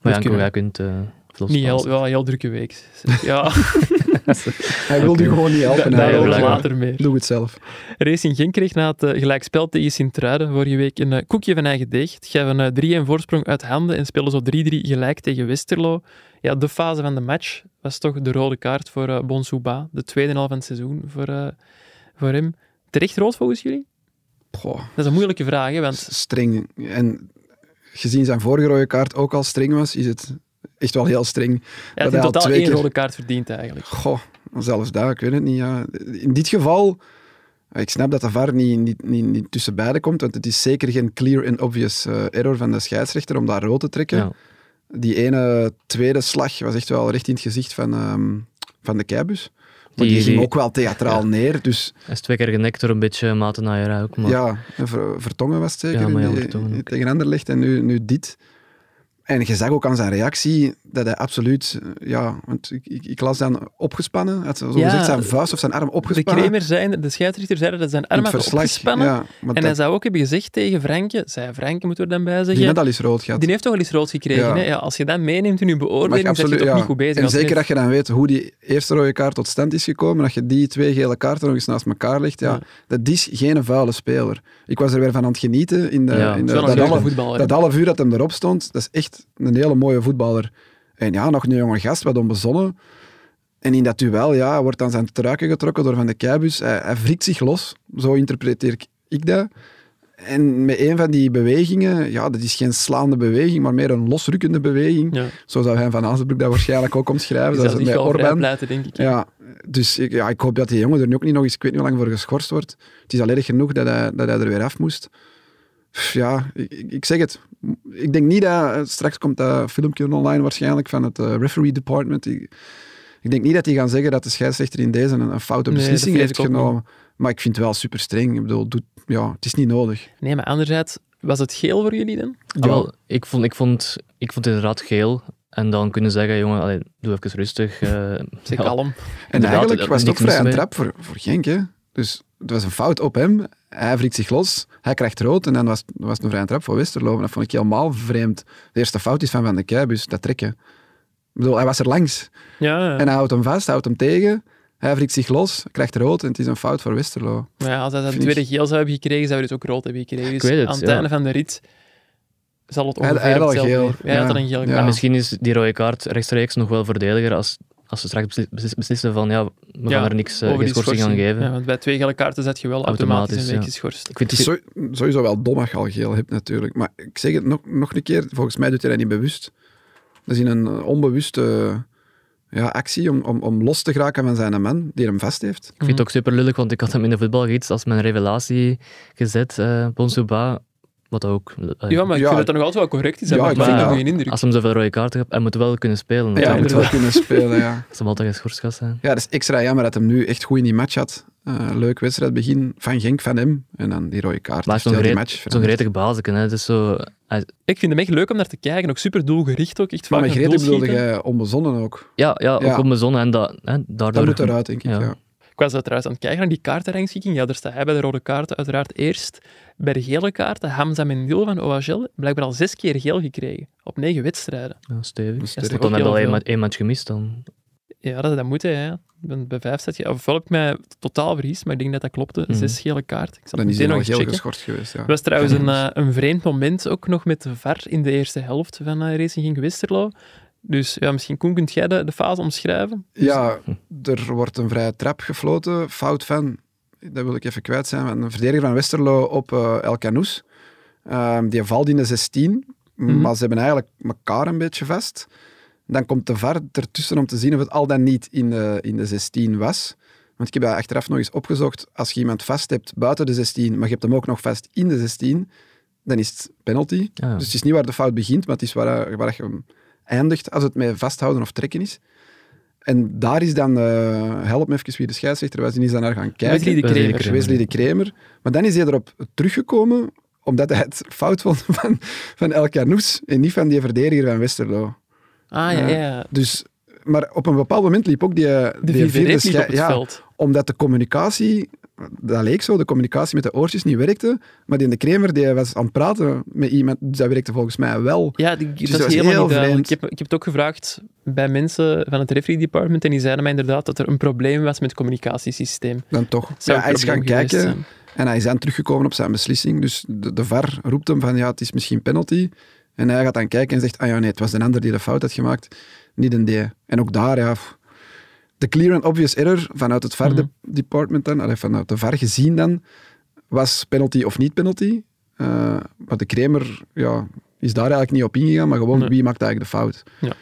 Maar ja, kunnen. jij kunt eh Niet heel, wel een heel drukke week. Ja, Hij wil u gewoon niet helpen. over blijkbaar. later meer. Doe het zelf. Racing Genk kreeg na het eh, gelijkspel tegen Sint-Truiden vorige week een eh, koekje van eigen deeg. Het gaf een eh, 3-1 voorsprong uit handen en speelde zo 3-3 gelijk tegen Westerlo. Ja, de fase van de match was toch de rode kaart voor eh Bonsouba. De tweede helft van het seizoen voor, eh, voor hem. Terecht rood volgens jullie? Goh, Dat is een moeilijke vraag, hè, want streng. En gezien zijn vorige rode kaart ook al streng was, is het echt wel heel streng. hij had hij totaal twee één keer- rode kaart verdiend eigenlijk. Goh, zelfs daar, ik weet het niet. Ja. In dit geval, ik snap dat de VAR niet, niet, niet, niet tussen beiden komt, want het is zeker geen clear and obvious eh, error van de scheidsrechter om daar rood te trekken. Ja. Die ene tweede slag was echt wel recht in het gezicht van, ehm, van de keibus. Maar die, Die- ging ook wel theatraal neer, dus Hij is twee keer genekt door een beetje Matenaaier ook. Maar ja, en Ver- Vertongen was het zeker Ja, maar ja, die- tegen Anderlecht en nu, nu dit. En je zag ook aan zijn reactie dat hij absoluut, ja, want ik, ik, ik las dan opgespannen, had zo Ja, gezegd zijn vuist of zijn arm De opgespannen. Kramer zei, de scheidsrechter zei dat zijn arm had opgespannen. Ja, En hij zou ook hebben gezegd tegen Franke, zei Franke moeten we er dan bij die zeggen, net al eens rood gehad. Die heeft toch al eens rood gekregen. Ja. Hè? Ja, als je dat meeneemt in je beoordeling, dan ben je toch niet goed bezig. En zeker dat je dan weet hoe die eerste rode kaart tot stand is gekomen, dat je die twee gele kaarten nog eens naast elkaar legt, ja, dat is geen vuile speler. Ik was er weer van aan het genieten in de, in de, dat, half, dat half uur dat hem erop stond. Dat is echt een hele mooie voetballer. En ja, nog een jonge gast, wat onbezonnen. En in dat duel ja, wordt dan zijn truiken getrokken door Van de Keibus. Hij, hij wrikt zich los, zo interpreteer ik- ik dat. En met een van die bewegingen, ja, dat is geen slaande beweging, maar meer een losrukkende beweging. Ja. Zo zou hij van Azenbroek dat waarschijnlijk ook omschrijven. Dat is met Orban. pleiten, denk ik. Ja, dus ik, ja, ik hoop dat die jongen er nu ook niet nog eens, ik weet niet hoe lang voor geschorst wordt. Het is al erg genoeg dat hij, dat hij er weer af moest. Ja, ik, zeg het. Ik denk niet dat... Straks komt dat filmpje online waarschijnlijk van het eh, referee department. Ik, Ik denk niet dat die gaan zeggen dat de scheidsrechter in deze een, een foute beslissing heeft genomen. Maar ik vind het wel super streng. Ik bedoel, doet, ja, het is niet nodig. Nee, maar anderzijds, was het geel voor jullie dan? Ah, wel, ik, vond, ik, vond, ik vond het inderdaad geel. En dan kunnen zeggen, jongen, allee, doe even rustig. eh, Zeg ja. kalm. En eigenlijk was het ook vrij een trap voor, voor Genk. Hè? Dus het was een fout op hem. Hij wrikt zich los. Hij krijgt rood. En dan was, was het een vrije trap voor Westerlo. En dat vond ik helemaal vreemd. De eerste fout is van Van de Keibus, dat trekken. Ik bedoel, hij was er langs. Ja, ja. En hij houdt hem vast, houdt hem tegen. Hij wrikt zich los, krijgt rood en het is een fout voor Westerlo. Maar ja, als hij zijn ik- tweede geel zou hebben gekregen, zou hij dus ook rood hebben gekregen. Dus weet het, aan het ja. einde van de rit zal het ongeveer hij al hetzelfde geel, zijn. Hij had ja. er een geel. En misschien is die rode kaart rechtstreeks nog wel voordeliger als, als ze straks beslis- beslis- beslissen van ja, we Ja, gaan er niks, eh, over geen die schorsing aan geven. Ja, want bij twee gele kaarten zet je wel automatisch, Automatisch, een week ja. geschorst. Ik vind Het is sowieso wel dom als je al geel hebt natuurlijk. Maar ik zeg het nog, nog een keer, volgens mij doet hij dat niet bewust. Dat is in een eh, onbewuste ja, actie om, om, om los te geraken van zijn man die hem vast heeft. Ik vind het ook super lullig, want ik had hem in de voetbalgids als mijn revelatie gezet, eh Ponsouba. Wat ook... eh, Ja, maar ik Ja. vind dat dat nog altijd wel correct is. Hij Ja, ik vind een dat. goede indruk. Als hem zoveel rode kaarten heeft, hij moet wel kunnen spelen. Ja, hij moet wel kunnen spelen, ja. Als hem altijd geschorst gaat zijn. Ja, dat is extra jammer dat hem nu echt goed in die match had. Eh, leuk wedstrijdbegin van Genk, van hem. En dan die rode kaart. Maar hij heeft is zo'n gretig bazeken. Hè. Dus zo, hij- Ik vind hem echt leuk om naar te kijken. Ook super doelgericht ook. Echt Maar met doel bedoelde jij onbezonnen ook. ja, ja, ook zon. En dat, hè, daardoor... Dat moet eruit, denk ik. Ja. Ja. Ik was trouwens aan het kijken naar die kaartenrangschikking. Ja, daar staat hij bij de rode kaarten uiteraard eerst. Bij de gele kaarten, Hamza Mendil van OHL, blijkbaar al zes keer geel gekregen. Op negen wedstrijden. Ja, stevig. Dat is Dan Ook al één, match gemist dan. Ja, dat, dat moet hij. Hè. Bij vijf zet je... Ofwel heb ik mij totaal vergist, maar ik denk dat dat klopte. Mhm. Zes gele kaarten. Ik zal Dan is hij nog heel checken. geschorst geweest. Ja. Het was trouwens een, eh, een vreemd moment ook nog met de VAR in de eerste helft van eh, Racing Genk Westerlo. Dus ja, misschien Koen, kunt jij de, de fase omschrijven? Ja, er wordt een vrije trap gefloten. Fout van, dat wil ik even kwijt zijn, een verdediger van Westerlo op eh El Canoes. Ehm, die valt in de 16, Mhm. maar ze hebben eigenlijk elkaar een beetje vast. Dan komt de VAR ertussen om te zien of het al dan niet in de, in de 16 was. Want ik heb dat achteraf nog eens opgezocht. Als je iemand vast hebt buiten de 16, maar je hebt hem ook nog vast in de 16, dan is het penalty. Dus het is niet waar de fout begint, maar het is waar, waar je hem eindigt als het met vasthouden of trekken is. En daar is dan, eh, help me even wie de scheidsrechter was, die is dan naar gaan kijken. Wesley de Kremer. Wesley de Kremer. Maar dan is hij erop teruggekomen, omdat hij het fout vond van, van El en niet van die verdediger van Westerlo. Ah, ja, Ja. ja. Dus, maar op een bepaald moment liep ook die, De die vierde vierde reep liep schei- op het ja, veld. omdat de communicatie, dat leek zo, de communicatie met de oortjes niet werkte, maar die de Kremer die was aan het praten met iemand, dus dat werkte volgens mij wel. Ja, die, Dus dat dat is helemaal heel niet. Ik heb, ik heb het ook gevraagd bij mensen van het referee department en die zeiden mij inderdaad dat er een probleem was met het communicatiesysteem. Dan toch. Ja, een hij is gaan kijken zijn. en hij is dan teruggekomen op zijn beslissing. Dus de, de VAR roept hem van ja, het is misschien penalty. En hij gaat dan kijken en zegt, ah ja nee, het was de ander die de fout had gemaakt, niet een D. En ook daar, ja, de clear and obvious error vanuit het Mhm. VAR-department dan, allee, vanuit de VAR gezien dan, was penalty of niet penalty. Eh, maar de Kremer ja, is daar eigenlijk niet op ingegaan, maar gewoon Nee. wie maakt eigenlijk de fout. Ja.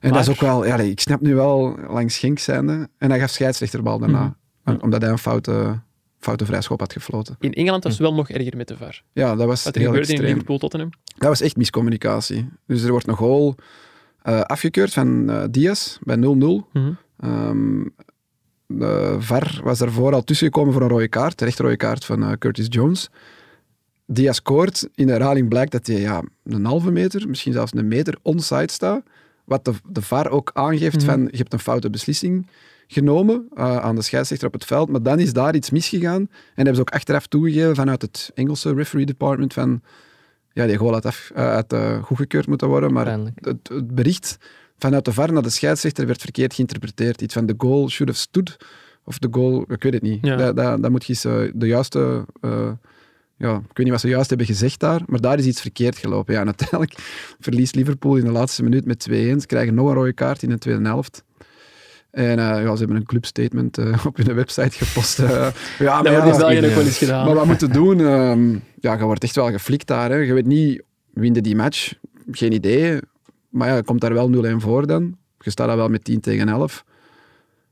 En dat is ook wel, ja, ik snap nu wel langs Genk zijnde. En hij gaf scheidsrechterbal daarna, Mhm. omdat hij een foute, foute vrijschop had gefloten. In Engeland was het wel nog erger met de VAR. Ja, dat was Wat er heel gebeurde in extreem. Liverpool-Tottenham. Dat was echt miscommunicatie. Dus er wordt een goal eh, afgekeurd van eh, Diaz bij 0-0. Mhm. Ehm, de VAR was daarvoor al tussengekomen voor een rode kaart, de rode kaart van eh, Curtis Jones. Diaz scoort, in de herhaling blijkt dat hij ja, een halve meter, misschien zelfs een meter onside staat. Wat de, de VAR ook aangeeft Mhm. van, je hebt een foute beslissing genomen eh, aan de scheidsrechter op het veld, maar dan is daar iets misgegaan. En hebben ze ook achteraf toegegeven vanuit het Engelse referee department van ja, die goal had, af, eh, had eh, goedgekeurd moeten worden, maar het, het bericht vanuit de VAR naar de scheidsrechter werd verkeerd geïnterpreteerd. Iets van de goal should have stood, of de goal, ik weet het niet. Ja. Dat, dat, dat moet je eens eh, de juiste... eh, ja, ik weet niet wat ze juist hebben gezegd daar, maar daar is iets verkeerd gelopen. Ja, en uiteindelijk verliest Liverpool in de laatste minuut met 2-1. Ze krijgen nog een rode kaart in de tweede helft. En eh, ja, ze hebben een clubstatement eh, op hun website gepost. ja, Dat maar ja, België ja. wel eens gedaan. maar wat moeten doen? ehm, ja, je wordt echt wel geflikt daar. Hè. Je weet niet, winde die match? Geen idee. Maar ja, je komt daar wel 0-1 voor dan. Je staat daar wel met 10 tegen 11.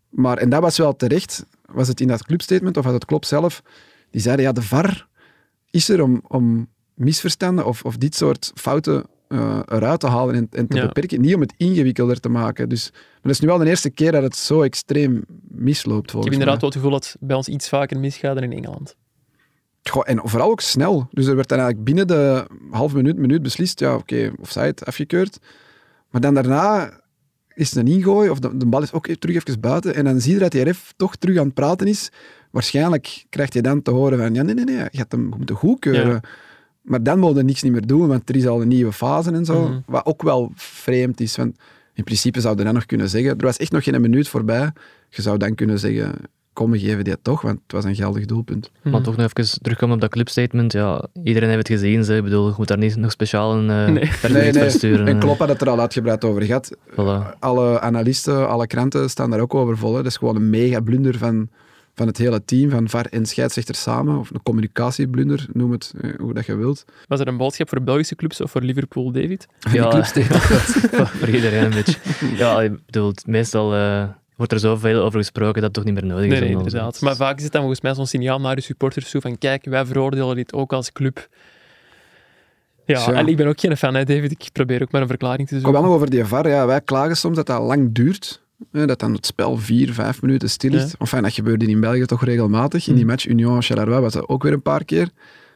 Maar, en dat was wel terecht. Was het in dat clubstatement of was het Klopp zelf? Die zeiden, ja, de VAR is er om, om misverstanden of, of dit soort fouten eh, eruit te halen en, en te Ja. beperken. Niet om het ingewikkelder te maken. Dus, maar dat is nu wel de eerste keer dat het zo extreem misloopt, Ik volgens heb inderdaad mij. wel het gevoel dat het bij ons iets vaker misgaat dan in Engeland. Goh, en vooral ook snel. Dus er werd dan eigenlijk binnen de half minuut, minuut beslist, ja, oké, offside, afgekeurd. Maar dan daarna is het een ingooi, of de, de bal is ook terug even buiten, en dan zie je dat die ref toch terug aan het praten is. Waarschijnlijk krijgt je dan te horen van, ja, nee, nee, nee, je hebt hem moeten goedkeuren. Ja. Maar dan moet je niks niet meer doen, want er is al een nieuwe fase en zo. Mhm. Wat ook wel vreemd is, want in principe zou je dan nog kunnen zeggen, er was echt nog geen minuut voorbij, je zou dan kunnen zeggen, kom, we geven die het toch, want het was een geldig doelpunt. Mhm. Maar toch nog even terugkomen op dat clubstatement. Ja, iedereen heeft het gezien. Ze. Ik bedoel, je moet daar niet nog speciaal een uh, Nee. Nee, nee. sturen. En eh. Klopp had het er al uitgebreid over gehad. Voilà. Alle analisten, alle kranten staan daar ook over vol. hè. Dat is gewoon een mega blunder van, van het hele team, van VAR en scheidsrechter samen. Of een communicatieblunder, noem het eh, hoe dat je wilt. Was er een boodschap voor Belgische clubs of voor Liverpool, David? Ja, clubstatement. voor, voor iedereen een beetje. Ja, ik bedoel, meestal eh, wordt er zoveel over gesproken dat het toch niet meer nodig is. Nee, inderdaad. Maar vaak is het dan volgens mij zo'n signaal naar de supporters toe van kijk, wij veroordelen dit ook als club. Ja, en ik ben ook geen fan, hè, David. Ik probeer ook maar een verklaring te Kom zoeken. wel nog over die VAR. Ja, wij klagen soms dat dat lang duurt. Hè, dat dan het spel vier, vijf minuten stil ligt. Ja. Enfin, dat gebeurde in België toch regelmatig. In die Mm. match Union-Charleroi was dat ook weer een paar keer.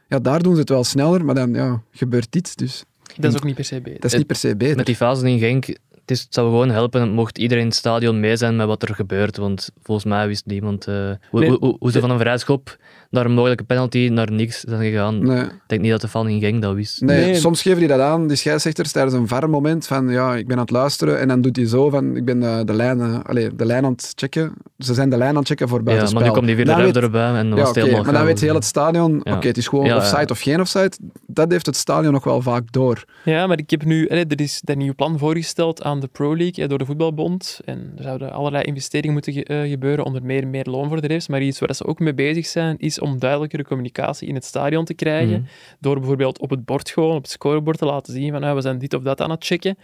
Ja, daar doen ze het wel sneller, maar dan ja, gebeurt dit. Dus Dat is ook niet per se beter. dat is niet per se beter. Met die fase in Genk, het, is, het zou gewoon helpen mocht iedereen in het stadion mee zijn met wat er gebeurt. Want volgens mij wist niemand eh, hoe, Nee. hoe, hoe, hoe ze van een vrijschop naar een mogelijke penalty naar niks zijn gegaan. Nee. Ik denk niet dat de fan in Genk dat wist. Nee, Nee. soms geven die dat aan, die scheidsrechters, tijdens een VAR-moment van ja, ik ben aan het luisteren en dan doet hij zo van ik ben eh, de, lijn, eh, allee, de lijn aan het checken. Ze zijn de lijn aan het checken voor Ja, buitenspel. maar nu komt die ref weet- erbij en dan Ja, was helemaal maar dan weet heel het stadion, Ja. oké, het is gewoon Ja, ja. offside of geen offside. Dat heeft het stadion nog wel vaak door. Ja, maar ik heb nu... Er is dat nieuwe plan voorgesteld aan de Pro League door de voetbalbond. En er zouden allerlei investeringen moeten eh, gebeuren, onder meer meer loon voor de refs. Maar iets waar ze ook mee bezig zijn, is om duidelijkere communicatie in het stadion te krijgen. Mhm. Door bijvoorbeeld op het bord gewoon, op het scorebord te laten zien van ah, we zijn dit of dat aan het checken.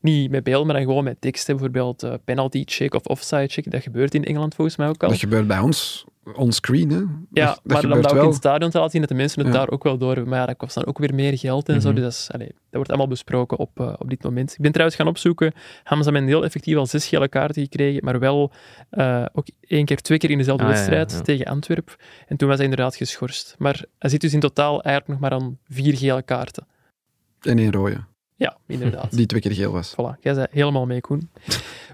Niet met beeld, maar dan gewoon met teksten. Bijvoorbeeld eh, penalty check of offside check. Dat gebeurt in Engeland volgens mij ook al. Dat gebeurt bij ons onscreen. Hè. Ja, dat, dat maar dat ook wel. in het stadion te laten zien, dat de mensen het Ja. daar ook wel door hebben. Maar ja, dat kost dan ook weer meer geld en zo. Mhm. Dus dat, is, dat wordt allemaal besproken op, eh, op dit moment. Ik ben trouwens gaan opzoeken. Hamza Mendeel effectief al zes gele kaarten gekregen, maar wel eh, ook één keer, twee keer in dezelfde Ah, wedstrijd ja. tegen Antwerpen. En toen was hij inderdaad geschorst. Maar hij zit dus in totaal eigenlijk nog maar aan vier gele kaarten. En één rode, Ja, inderdaad. die twee keer geel was. Voilà, jij zei helemaal mee, Koen.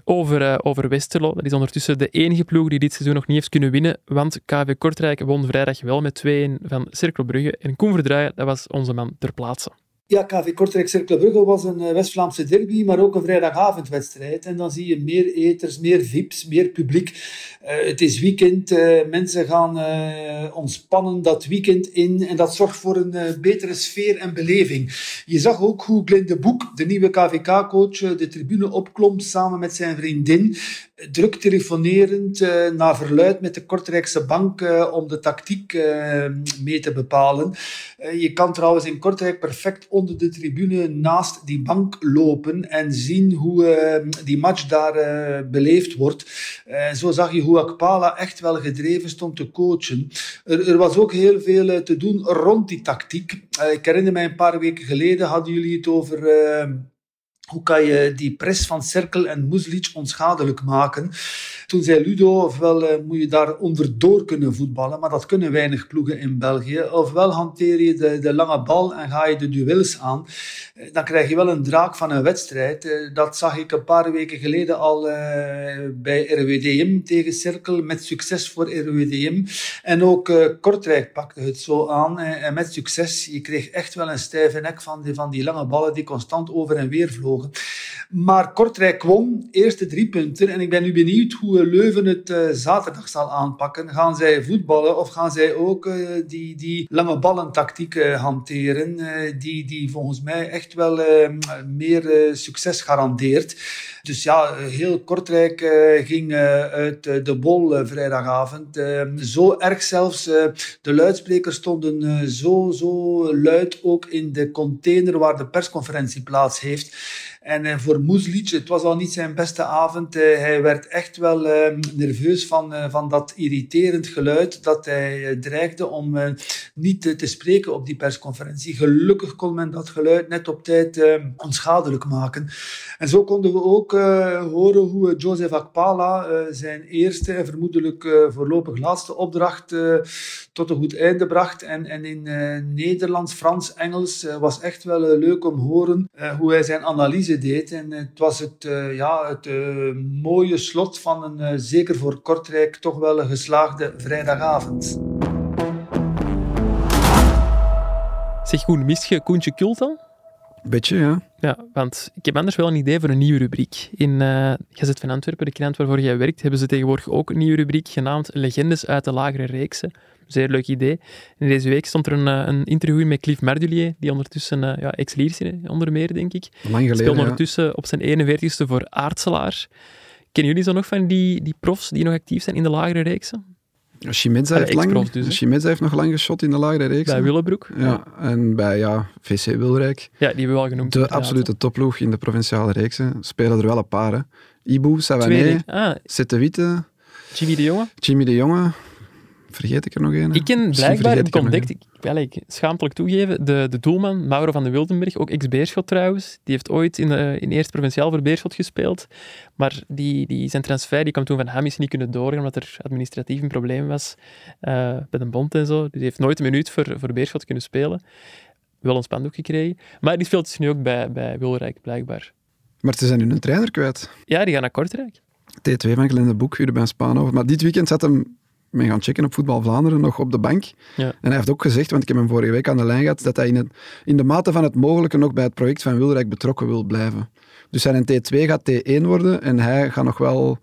Over, eh, over Westerlo, dat is ondertussen de enige ploeg die dit seizoen nog niet heeft kunnen winnen, want KV Kortrijk won vrijdag wel met 2-1 van Cercle Brugge. En Koen Verdraaien, dat was onze man ter plaatse. Ja, KV Kortrijk Cercle Brugge was een eh, West-Vlaamse derby, maar ook een vrijdagavondwedstrijd. En dan zie je meer eters, meer vips, meer publiek. Eh, het is weekend, eh, mensen gaan eh, ontspannen dat weekend in en dat zorgt voor een betere sfeer en beleving. Je zag ook hoe Glenn de Boek, de nieuwe KVK-coach, de tribune opklom samen met zijn vriendin. Druk telefonerend eh, naar verluid met de Kortrijkse bank eh, om de tactiek eh, mee te bepalen. Je kan trouwens in Kortrijk perfect onder de tribune naast die bank lopen en zien hoe die match daar beleefd wordt. Zo zag je hoe Akpala echt wel gedreven stond te coachen. Er, er was ook heel veel te doen rond die tactiek. Ik herinner mij een paar weken geleden hadden jullie het over... hoe kan je die press van Cerkel en Muslic onschadelijk maken? Toen zei Ludo, ofwel eh, moet je daar onderdoor kunnen voetballen, maar dat kunnen weinig ploegen in België. Ofwel hanteer je de, de lange bal en ga je de duels aan. Eh, Dan krijg je wel een draak van een wedstrijd. Eh, Dat zag ik een paar weken geleden al bij RWDM tegen Cerkel, met succes voor RWDM. En ook Kortrijk pakte het zo aan en met succes. Je kreeg echt wel een stijve nek van die, van die lange ballen die constant over en weer vlogen. Maar Kortrijk won, eerste drie punten. En ik ben nu benieuwd hoe Leuven het eh, zaterdag zal aanpakken. Gaan zij voetballen of gaan zij ook eh, die, die lange ballentactiek eh, hanteren? die, die volgens mij echt wel eh, meer succes garandeert. Dus ja, heel Kortrijk ging uit de bol vrijdagavond. Eh, zo erg zelfs, de luidsprekers stonden zo, zo luid ook in de container waar de persconferentie plaats heeft. En uh, voor Moeslic, het was al niet zijn beste avond. Uh, hij werd echt wel uh, nerveus van, van dat irriterend geluid dat hij dreigde om niet te spreken op die persconferentie. Gelukkig kon men dat geluid net op tijd onschadelijk maken. En zo konden we ook horen hoe Joseph Akpala zijn eerste en vermoedelijk voorlopig laatste opdracht tot een goed einde bracht. En, en in Nederlands, Frans, Engels was echt wel leuk om horen hoe hij zijn analyse deed. En het was het, uh, ja, het uh, mooie slot van een, uh, zeker voor Kortrijk, toch wel een geslaagde vrijdagavond. Zeg Koen, mis je Koentje Kult dan? Beetje, ja. Ja, want ik heb anders wel een idee voor een nieuwe rubriek. In uh, Gazet van Antwerpen, de krant waarvoor jij werkt, hebben ze tegenwoordig ook een nieuwe rubriek genaamd Legendes uit de lagere reeksen. Zeer leuk idee. En deze week stond er een, een interview met Cliff Mardulier, die ondertussen uh, ja, ex onder meer, denk ik. Lang geleden, Speelde ondertussen ja. op zijn 41ste voor Aartselaar. Kennen jullie zo nog van die, die profs die nog actief zijn in de lagere reeksen? Chimedza heeft, lang, dus, heeft nog lang geschot in de lagere reeks. Bij Willebroek. Ja, ja, en bij ja, VC Wilrijk. Ja, die hebben we al genoemd. De absolute toploeg in de provinciale reeksen. Spelen er wel een paar. Hè. Ibu, Savané, ah. Witte. Jimmy de Jonge. Jimmy de Jonge. Vergeet ik er nog een? Ik ken blijkbaar, ik ontdekt, ik, wel, ik schaamtelijk toegeven, de, de doelman, Mauro van de Wildenberg, ook ex-Beerschot trouwens, die heeft ooit in, in eerste provinciaal voor Beerschot gespeeld, maar die, die, zijn transfer die kwam toen van Hamis niet kunnen doorgaan, omdat er administratief een probleem was uh, bij de bond en zo. Dus die heeft nooit een minuut voor, voor Beerschot kunnen spelen. Wel een spandoek gekregen. Maar die speelt dus nu ook bij, bij Wilrijk, blijkbaar. Maar ze zijn nu een trainer kwijt. Ja, die gaan naar Kortrijk. T2 van Glende Boek, Urban Spaanhoven. Maar dit weekend zat hem ben gaan checken op Voetbal Vlaanderen nog op de bank. Ja. En hij heeft ook gezegd, want ik heb hem vorige week aan de lijn gehad, dat hij in, het, in de mate van het mogelijke nog bij het project van Wilrijk betrokken wil blijven. Dus zijn T2 gaat T1 worden en hij gaat nog wel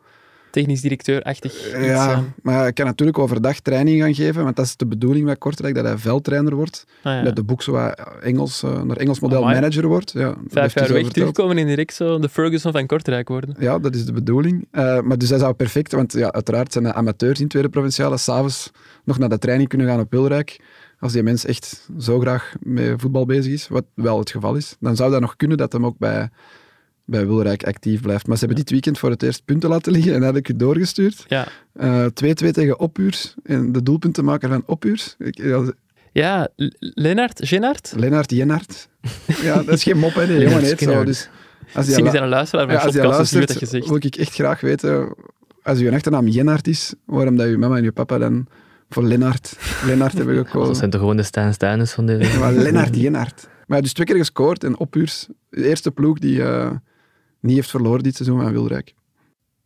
technisch directeur-achtig. Ja, uh... maar hij kan natuurlijk overdag training gaan geven, want dat is de bedoeling bij Kortrijk, dat hij veldtrainer wordt. Ah, ja. Dat de boek zo Engels, uh, naar Engels model Amai. manager wordt. Ja, Vijf jaar weg terugkomen en direct zo de Ferguson van Kortrijk worden. Ja, dat is de bedoeling. Uh, maar dus hij zou perfect, want ja, uiteraard zijn de amateurs in tweede provinciale s'avonds nog naar de training kunnen gaan op Wilrijk. Als die mens echt zo graag met voetbal bezig is, wat wel het geval is, dan zou dat nog kunnen dat hem ook bij bij Wilrijk actief blijft. Maar ze hebben dit weekend voor het eerst punten laten liggen en heb ik u doorgestuurd. 2-2 ja. uh, tegen Opuurs en de doelpuntenmaker van Opuurs. Ik, ja, ja, Lennart, Genart? Lennart Jenart. Ja, dat is geen mop, hè, die jongen heet zo. Dus als hij zijn een luisteraar van ja, als hij luistert, dat gezegd. wil ik echt graag weten, als uw echte naam Jenart is, waarom dat uw mama en uw papa dan voor Lennart, Lennart hebben gekozen. Dat zijn toch gewoon de Stijn Stijners van de... Ja, maar Lennart Jenart. Maar dus twee keer gescoord en Opuurs, de eerste ploeg die... Uh, niet heeft verloren dit seizoen aan Wilrijk.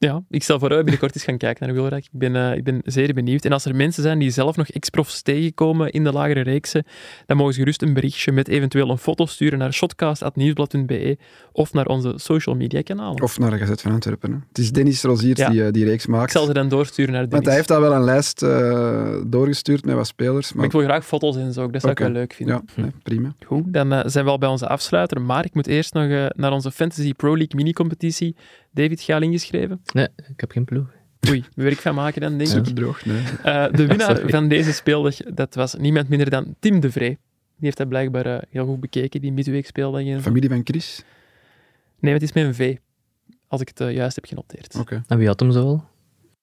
Ja, ik stel vooruit binnenkort eens gaan kijken naar Wilrijk. Ik ben, uh, ik ben zeer benieuwd. En als er mensen zijn die zelf nog ex-profs tegenkomen in de lagere reeksen, dan mogen ze gerust een berichtje met eventueel een foto sturen naar shotcast.nieuwsblad.be of naar onze social media kanalen. Of naar de Gazet van Antwerpen. Hè. Het is Dennis Roziers ja. die uh, die reeks maakt. Ik zal ze dan doorsturen naar Dennis. Want hij heeft al wel een lijst uh, doorgestuurd met wat spelers. Maar... maar... ik wil graag foto's in zo, dat zou okay. ik wel leuk vinden. Ja, nee, prima. Goed, dan zijn we al bij onze afsluiter. Maar ik moet eerst nog naar onze Fantasy Pro League mini-competitie David Gaal ingeschreven? Nee, ik heb geen ploeg. Oei, werk van maken dan, denk ik. Droog, nee. Uh, de winnaar van deze speeldag, dat was niemand minder dan Tim de Vree. Die heeft dat blijkbaar uh, heel goed bekeken, die midweek speeldag. Familie van Chris? Nee, het is met een V. Als ik het uh, juist heb genoteerd. Oké. Okay. En wie had hem zo al?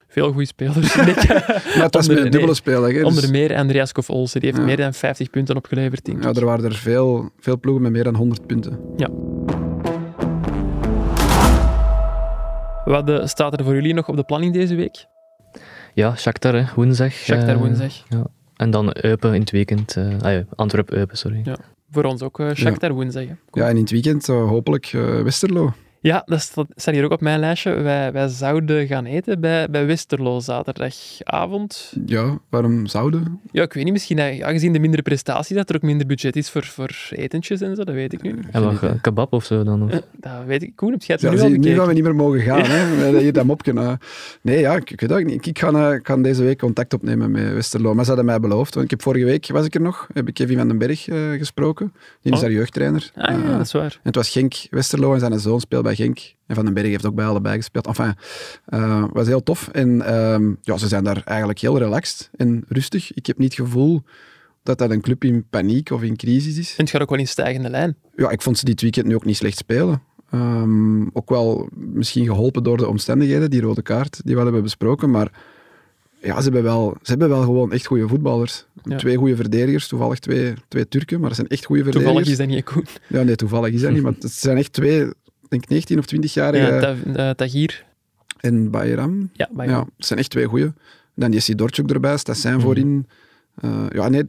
Veel goede spelers. maar het was met een dubbele speler. Dus... Onder meer Andreas Kof Olsen, die heeft ja. meer dan 50 punten opgeleverd. Denk ja, er waren er veel, veel ploegen met meer dan 100 punten. Ja. Wat uh, staat er voor jullie nog op de planning deze week? Ja, Shakhtar, hè, woensdag. Shakhtar uh, woensdag. Ja. En dan Eupen in het weekend. Uh, ah, ja, Antwerp-Eupen, sorry. Ja. Voor ons ook uh, Shakhtar ja. woensdag. Hè. Ja, en in het weekend hopelijk Westerlo. Ja, dat staat hier ook op mijn lijstje. Wij, wij zouden gaan eten bij, bij Westerlo zaterdagavond. Ja, waarom zouden? Ja, ik weet niet. Misschien aangezien de mindere prestatie, dat er ook minder budget is voor, voor etentjes en zo. Dat weet ik nu. En wat, een kebab of zo dan? Of? Dat weet ik. Koen, heb jij het ja, nu al Nu gaan we niet meer mogen gaan. hè. Hier dat mopje. Nee, ja, ik, ik weet het niet. Ik ga, ik ga deze week contact opnemen met Westerlo. Maar ze hadden mij beloofd. Want ik heb vorige week, was ik er nog, heb ik Kevin van den Berg uh, gesproken. Die is oh. daar jeugdtrainer. Ah, ja, uh, dat is waar. En het was Genk Westerlo en zijn zoon speelt bij Genk. En Van den Berg heeft ook bij allebei gespeeld. Enfin, uh, was heel tof. En uh, ja, ze zijn daar eigenlijk heel relaxed en rustig. Ik heb niet het gevoel dat dat een club in paniek of in crisis is. En het gaat ook wel in stijgende lijn. Ja, ik vond ze dit weekend nu ook niet slecht spelen. Ehm, ook wel misschien geholpen door de omstandigheden, die rode kaart die we hebben besproken. Maar ja, ze hebben wel, ze hebben wel gewoon echt goede voetballers. Ja. Twee goede verdedigers, toevallig twee, twee Turken, maar dat zijn echt goede verdedigers. Toevallig is dat niet Koen. Ja, nee, toevallig is dat niet, maar het zijn echt twee, denk 19 of 20-jarige Ja, Ta- eh, Tagir. en Bayram. Ja, het zijn echt twee goeie. Dan Jesse Dortjuk erbij, Stassin voorin. Eh, ja, nee,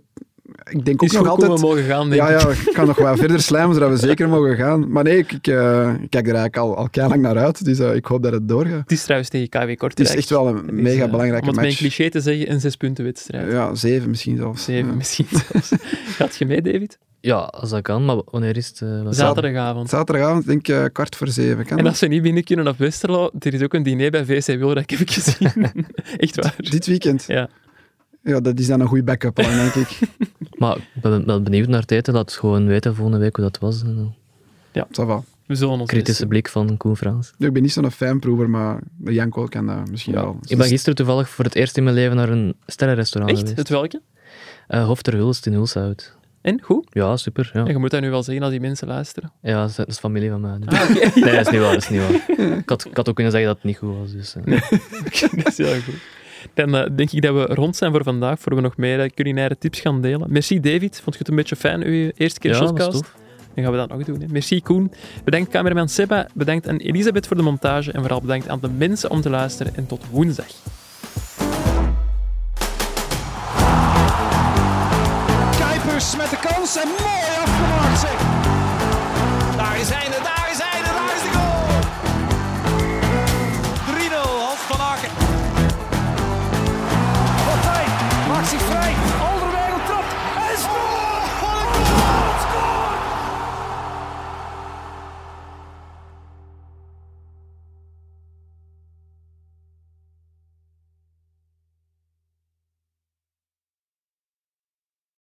ik denk ook. Is nog goed altijd... we mogen gaan, denk Ja, ik. ja, ik kan nog wat verder slijmen, zodat we zeker mogen gaan. Maar nee, ik, ik, eh, ik kijk er eigenlijk al, al lang naar uit, dus eh, ik hoop dat het doorgaat. Het is trouwens tegen KW Kortrijk. Het is echt wel een is, mega eh, belangrijke Om het met een match. cliché te zeggen, een zespunten wedstrijd. Ja, zeven misschien zelfs. Zeven Ja. misschien zelfs. Gaat je mee, David? Ja, als dat kan, maar wanneer is het? Zaterdagavond. Zaterdagavond, denk ik, eh, kwart voor zeven. Kan En als ze niet binnen kunnen op Westerlo, er is ook een diner bij VC Wil dat ik heb gezien. Echt waar. Dit weekend? Ja. Ja, dat is dan een goede backup plan, denk ik. Maar ik ben wel benieuwd naar het eten. Laat gewoon weten volgende week hoe dat was. En, eh, Ça va. We zullen ons Kritische blik van Koen Frans. Ik ben niet zo'n fanproever, maar Janko kan dat misschien wel. Ik ben gisteren toevallig voor het eerst in mijn leven naar een sterrenrestaurant Echt? geweest. Het welke? Eh, Hof ter Hulst in Hulshout. En? Goed? Ja, super. Ja, Ja, je moet dat nu wel zeggen als die mensen luisteren. ja dat, is, dat is familie van mij. dus. Ah. Nee, dat is niet waar. Dat is niet waar. Ik, had, ik had ook kunnen zeggen dat het niet goed was. Dus, eh. dat is heel goed. Dan eh, denk ik dat we rond zijn voor vandaag, voor we nog meer eh, culinaire tips gaan delen. Merci David, vond je het een beetje fijn, uw eerste keer ja, shotcast? Dan gaan we dat nog doen. Hè. Merci Koen. Bedankt cameraman Seba, bedankt aan Elisabeth voor de montage en vooral bedankt aan de mensen om te luisteren en tot woensdag. met de kans en